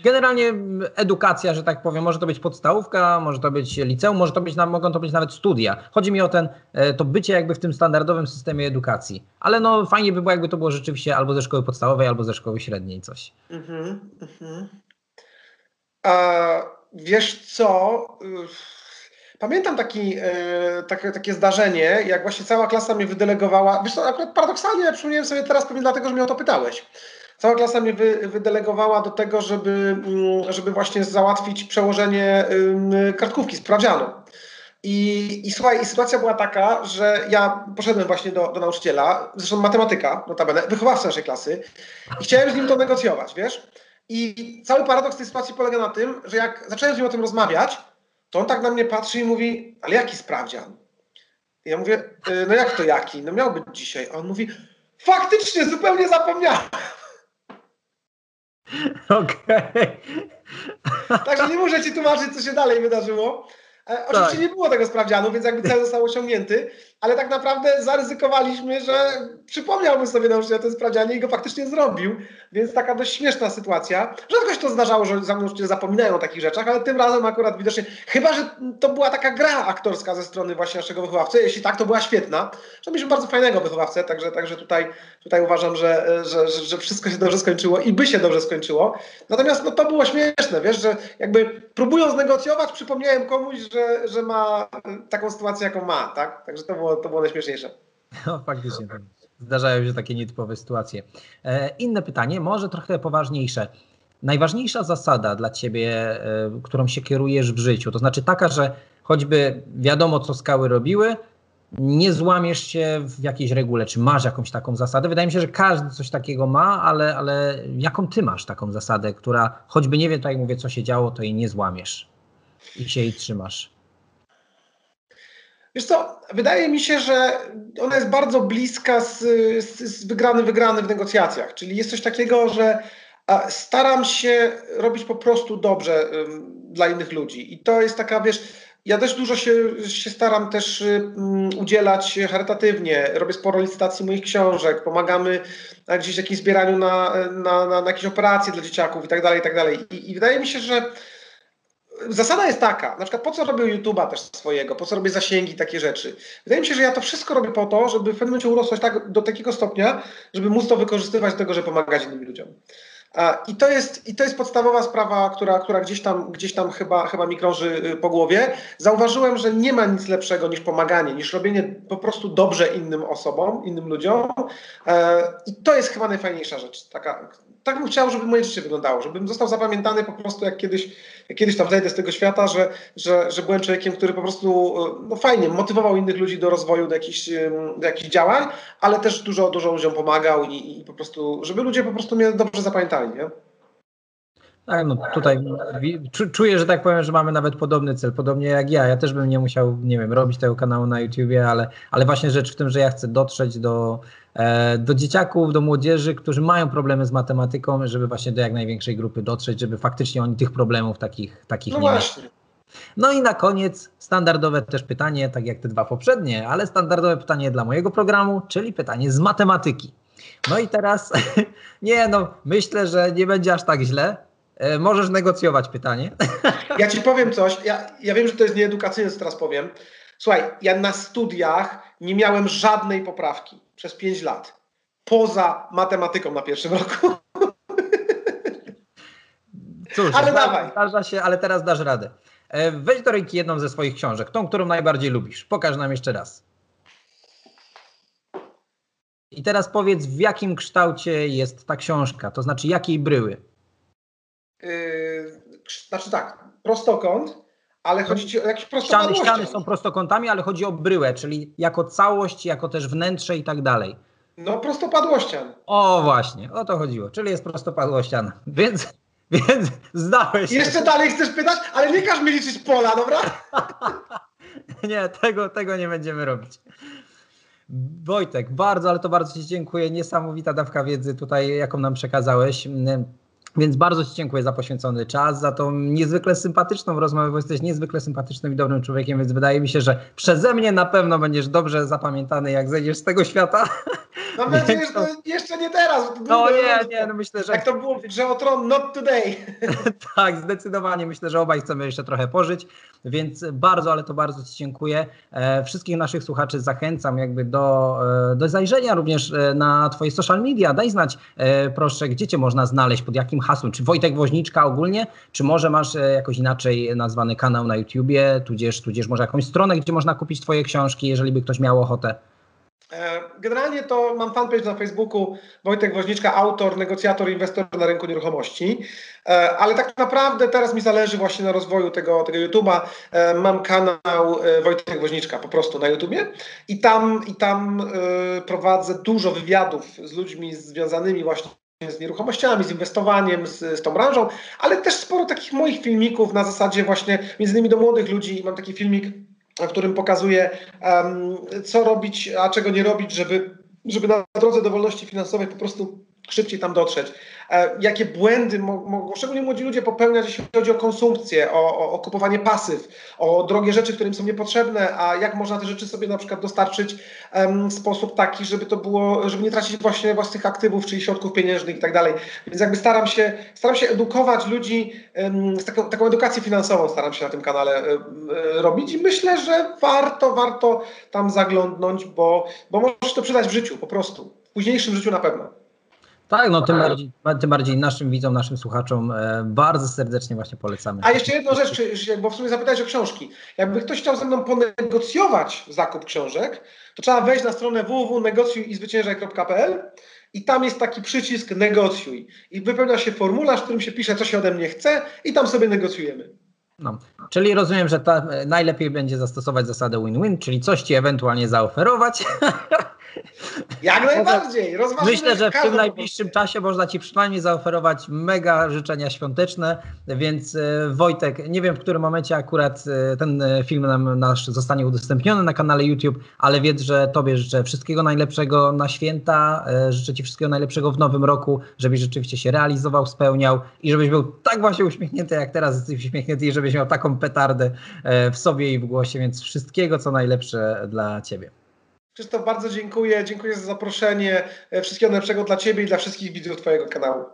Generalnie edukacja, że tak powiem, może to być podstawówka, może to być liceum, może to być, mogą to być nawet studia. Chodzi mi o ten, e, to bycie jakby w tym standardowym systemie edukacji. Ale no fajnie by było, jakby to było rzeczywiście albo ze szkoły podstawowej, albo ze szkoły średniej coś. Mhm, mhm. A wiesz co? Pamiętam taki, e, takie, takie zdarzenie, jak właśnie cała klasa mnie wydelegowała. Wiesz co, akurat paradoksalnie przypomniałem sobie teraz pewnie dlatego, że mnie o to pytałeś Cała klasa mnie wy, wydelegowała do tego, żeby, mm, żeby właśnie załatwić przełożenie kartkówki, sprawdzianu. I, I słuchaj, i sytuacja była taka, że ja poszedłem właśnie do, do nauczyciela, zresztą matematyka, notabene, wychowawca naszej klasy, i chciałem z nim to negocjować, wiesz? I cały paradoks tej sytuacji polega na tym, że jak zacząłem z nim o tym rozmawiać, to on tak na mnie patrzy i mówi, ale jaki sprawdzian? I ja mówię, y, no jak to jaki? No miał być dzisiaj. A on mówi, faktycznie zupełnie zapomniałem. Okej. Okay. Także nie muszę ci tłumaczyć, co się dalej wydarzyło. E, oczywiście tak. nie było tego sprawdzianu, więc jakby cel został osiągnięty, ale tak naprawdę zaryzykowaliśmy, że przypomniałby sobie nauczyciel ten sprawdzianie i go faktycznie zrobił, więc taka dość śmieszna sytuacja. Rzadko się to zdarzało, że nauczyciele zapominają o takich rzeczach, ale tym razem akurat widocznie, chyba, że to była taka gra aktorska ze strony właśnie naszego wychowawcy, jeśli tak, to była świetna, że mieliśmy bardzo fajnego wychowawcę, także, także tutaj, tutaj uważam, że, że, że, że wszystko się dobrze skończyło i by się dobrze skończyło. Natomiast no, to było śmieszne, wiesz, że jakby próbując negocjować, przypomniałem komuś, że, że ma taką sytuację, jaką ma, tak? Także to było było, to było najśmieszniejsze. No faktycznie, tak. zdarzają się takie nietypowe sytuacje. E, inne pytanie, może trochę poważniejsze. Najważniejsza zasada dla ciebie, e, którą się kierujesz w życiu, to znaczy taka, że choćby wiadomo, co skały robiły, nie złamiesz się w jakiejś regule. Czy masz jakąś taką zasadę? Wydaje mi się, że każdy coś takiego ma, ale, ale jaką ty masz taką zasadę, która choćby nie wie, tak jak mówię, co się działo, to jej nie złamiesz i się jej trzymasz? Wiesz co, wydaje mi się, że ona jest bardzo bliska z, z, z wygrany, wygrany w negocjacjach. Czyli jest coś takiego, że staram się robić po prostu dobrze dla innych ludzi. I to jest taka, wiesz, ja też dużo się, się staram też um, udzielać charytatywnie. Robię sporo licytacji moich książek, pomagamy gdzieś w jakimś zbieraniu na, na, na, na jakieś operacje dla dzieciaków i tak dalej, i tak dalej. I wydaje mi się, że zasada jest taka, na przykład po co robię YouTube'a też swojego, po co robię zasięgi, takie rzeczy. Wydaje mi się, że ja to wszystko robię po to, żeby w pewnym momencie urosnąć tak, do takiego stopnia, żeby móc to wykorzystywać do tego, żeby pomagać innym ludziom. I to jest, i to jest podstawowa sprawa, która, która gdzieś, tam, gdzieś tam chyba, chyba mi krąży y, po głowie. Zauważyłem, że nie ma nic lepszego niż pomaganie, niż robienie po prostu dobrze innym osobom, innym ludziom. E, I to jest chyba najfajniejsza rzecz, taka, tak bym chciał, żeby moje życie wyglądało, żebym został zapamiętany po prostu jak kiedyś, jak kiedyś tam zejdę z tego świata, że, że, że byłem człowiekiem, który po prostu no fajnie motywował innych ludzi do rozwoju, do jakichś, do jakichś działań, ale też dużo, dużo ludziom pomagał i, i po prostu, żeby ludzie po prostu mnie dobrze zapamiętali, nie? Tak, no tutaj czuję, że tak powiem, że mamy nawet podobny cel, podobnie jak ja. Ja też bym nie musiał, nie wiem, robić tego kanału na YouTubie, ale, ale właśnie rzecz w tym, że ja chcę dotrzeć do, do dzieciaków, do młodzieży, którzy mają problemy z matematyką, żeby właśnie do jak największej grupy dotrzeć, żeby faktycznie oni tych problemów takich, takich no nie właśnie. mieli. No i na koniec standardowe też pytanie, tak jak te dwa poprzednie, ale standardowe pytanie dla mojego programu, czyli pytanie z matematyki. No i teraz, nie no, myślę, że nie będzie aż tak źle. E, możesz negocjować pytanie. Ja ci powiem coś, ja, ja wiem, że to jest nieedukacyjne, co teraz powiem. Słuchaj, ja na studiach nie miałem żadnej poprawki przez 5 lat. Poza matematyką na pierwszym roku. Cóż, ale dawaj. Zdarza się, ale teraz dasz radę. E, weź do ręki jedną ze swoich książek, tą, którą najbardziej lubisz. Pokaż nam jeszcze raz. I teraz powiedz, w jakim kształcie jest ta książka, to znaczy jakiej bryły? Yy, znaczy tak, prostokąt, ale chodzi ci o jakieś prostopadłości. Ściany, ściany są prostokątami, ale chodzi o bryłę, czyli jako całość, jako też wnętrze i tak dalej. No prostopadłościan. O właśnie, o to chodziło, czyli jest prostopadłościan. Więc, więc zdałeś się. Jeszcze dalej chcesz pytać, ale nie każ mi liczyć pola, dobra? nie, tego, tego nie będziemy robić. Wojtek, bardzo, ale to bardzo Ci dziękuję. Niesamowita dawka wiedzy tutaj, jaką nam przekazałeś. Więc bardzo Ci dziękuję za poświęcony czas, za tą niezwykle sympatyczną rozmowę, bo jesteś niezwykle sympatycznym i dobrym człowiekiem, więc wydaje mi się, że przeze mnie na pewno będziesz dobrze zapamiętany, jak zejdziesz z tego świata. Mam nadzieję, że to jeszcze nie teraz. No nie, nie, no myślę, że... Jak to było w grze Tron, not today. tak, zdecydowanie. Myślę, że obaj chcemy jeszcze trochę pożyć, więc bardzo, ale to bardzo Ci dziękuję. E, wszystkich naszych słuchaczy zachęcam jakby do, e, do zajrzenia również e, na Twoje social media. Daj znać, proszę, gdzie Cię można znaleźć, pod jakim hasłem? Czy Wojtek Woźniczka ogólnie, czy może masz jakoś inaczej nazwany kanał na YouTubie, tudzież, tudzież może jakąś stronę, gdzie można kupić Twoje książki, jeżeli by ktoś miał ochotę? E, generalnie to mam fanpage na Facebooku Wojtek Woźniczka, autor, negocjator, inwestor na rynku nieruchomości. E, ale tak naprawdę teraz mi zależy właśnie na rozwoju tego, tego YouTube'a. E, mam kanał Wojtek Woźniczka po prostu na YouTubie i tam, i tam prowadzę dużo wywiadów z ludźmi związanymi właśnie z nieruchomościami, z inwestowaniem, z, z tą branżą, ale też sporo takich moich filmików na zasadzie właśnie między innymi do młodych ludzi. Mam taki filmik którym pokazuje, co robić, a czego nie robić, żeby, żeby na drodze do wolności finansowej po prostu szybciej tam dotrzeć. E, jakie błędy mogą szczególnie młodzi ludzie popełniać, jeśli chodzi o konsumpcję, o, o, kupowanie pasyw, o drogie rzeczy, które im są niepotrzebne, a jak można te rzeczy sobie na przykład dostarczyć w sposób taki, żeby to było, żeby nie tracić właśnie własnych aktywów, czyli środków pieniężnych i tak dalej. Więc jakby staram się, staram się edukować ludzi, z taką, taką edukację finansową staram się na tym kanale e, robić i myślę, że warto, warto tam zaglądnąć, bo, bo może to przydać w życiu po prostu. W późniejszym życiu na pewno. Tak, no tym bardziej, tym bardziej naszym widzom, naszym słuchaczom e, bardzo serdecznie właśnie polecamy. A jeszcze jedną rzecz, bo w sumie zapytałeś o książki. Jakby ktoś chciał ze mną ponegocjować zakup książek, to trzeba wejść na stronę www.negocjuj.pl i tam jest taki przycisk negocjuj i wypełnia się formularz, w którym się pisze, co się ode mnie chce i tam sobie negocjujemy. No. Czyli rozumiem, że ta, e, najlepiej będzie zastosować zasadę win-win, czyli coś ci ewentualnie zaoferować, Jak najbardziej. Myślę, że w tym najbliższym czasie można Ci przynajmniej zaoferować mega życzenia świąteczne, więc e, Wojtek, nie wiem w którym momencie akurat e, ten e, film nam nasz zostanie udostępniony na kanale YouTube, ale wiedz, że Tobie życzę wszystkiego najlepszego na święta, życzę Ci wszystkiego najlepszego w nowym roku, żebyś rzeczywiście się realizował, spełniał i żebyś był tak właśnie uśmiechnięty, jak teraz jesteś uśmiechnięty i żebyś miał taką petardę w sobie i w głosie, więc wszystkiego co najlepsze dla Ciebie. Krzysztof, bardzo dziękuję. Dziękuję za zaproszenie. E, wszystkiego najlepszego dla Ciebie i dla wszystkich widzów Twojego kanału.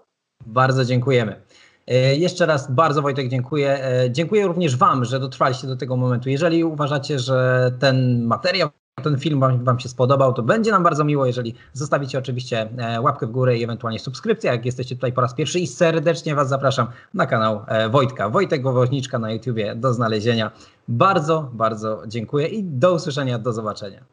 Bardzo dziękujemy. E, jeszcze raz bardzo Wojtek dziękuję. E, dziękuję również Wam, że dotrwaliście do tego momentu. Jeżeli uważacie, że ten materiał, ten film wam, wam, się spodobał, to będzie nam bardzo miło, jeżeli zostawicie oczywiście łapkę w górę i ewentualnie subskrypcję, jak jesteście tutaj po raz pierwszy i serdecznie Was zapraszam na kanał Wojtka. Wojtek Wowoźniczka na YouTubie do znalezienia. Bardzo, bardzo dziękuję i do usłyszenia, do zobaczenia.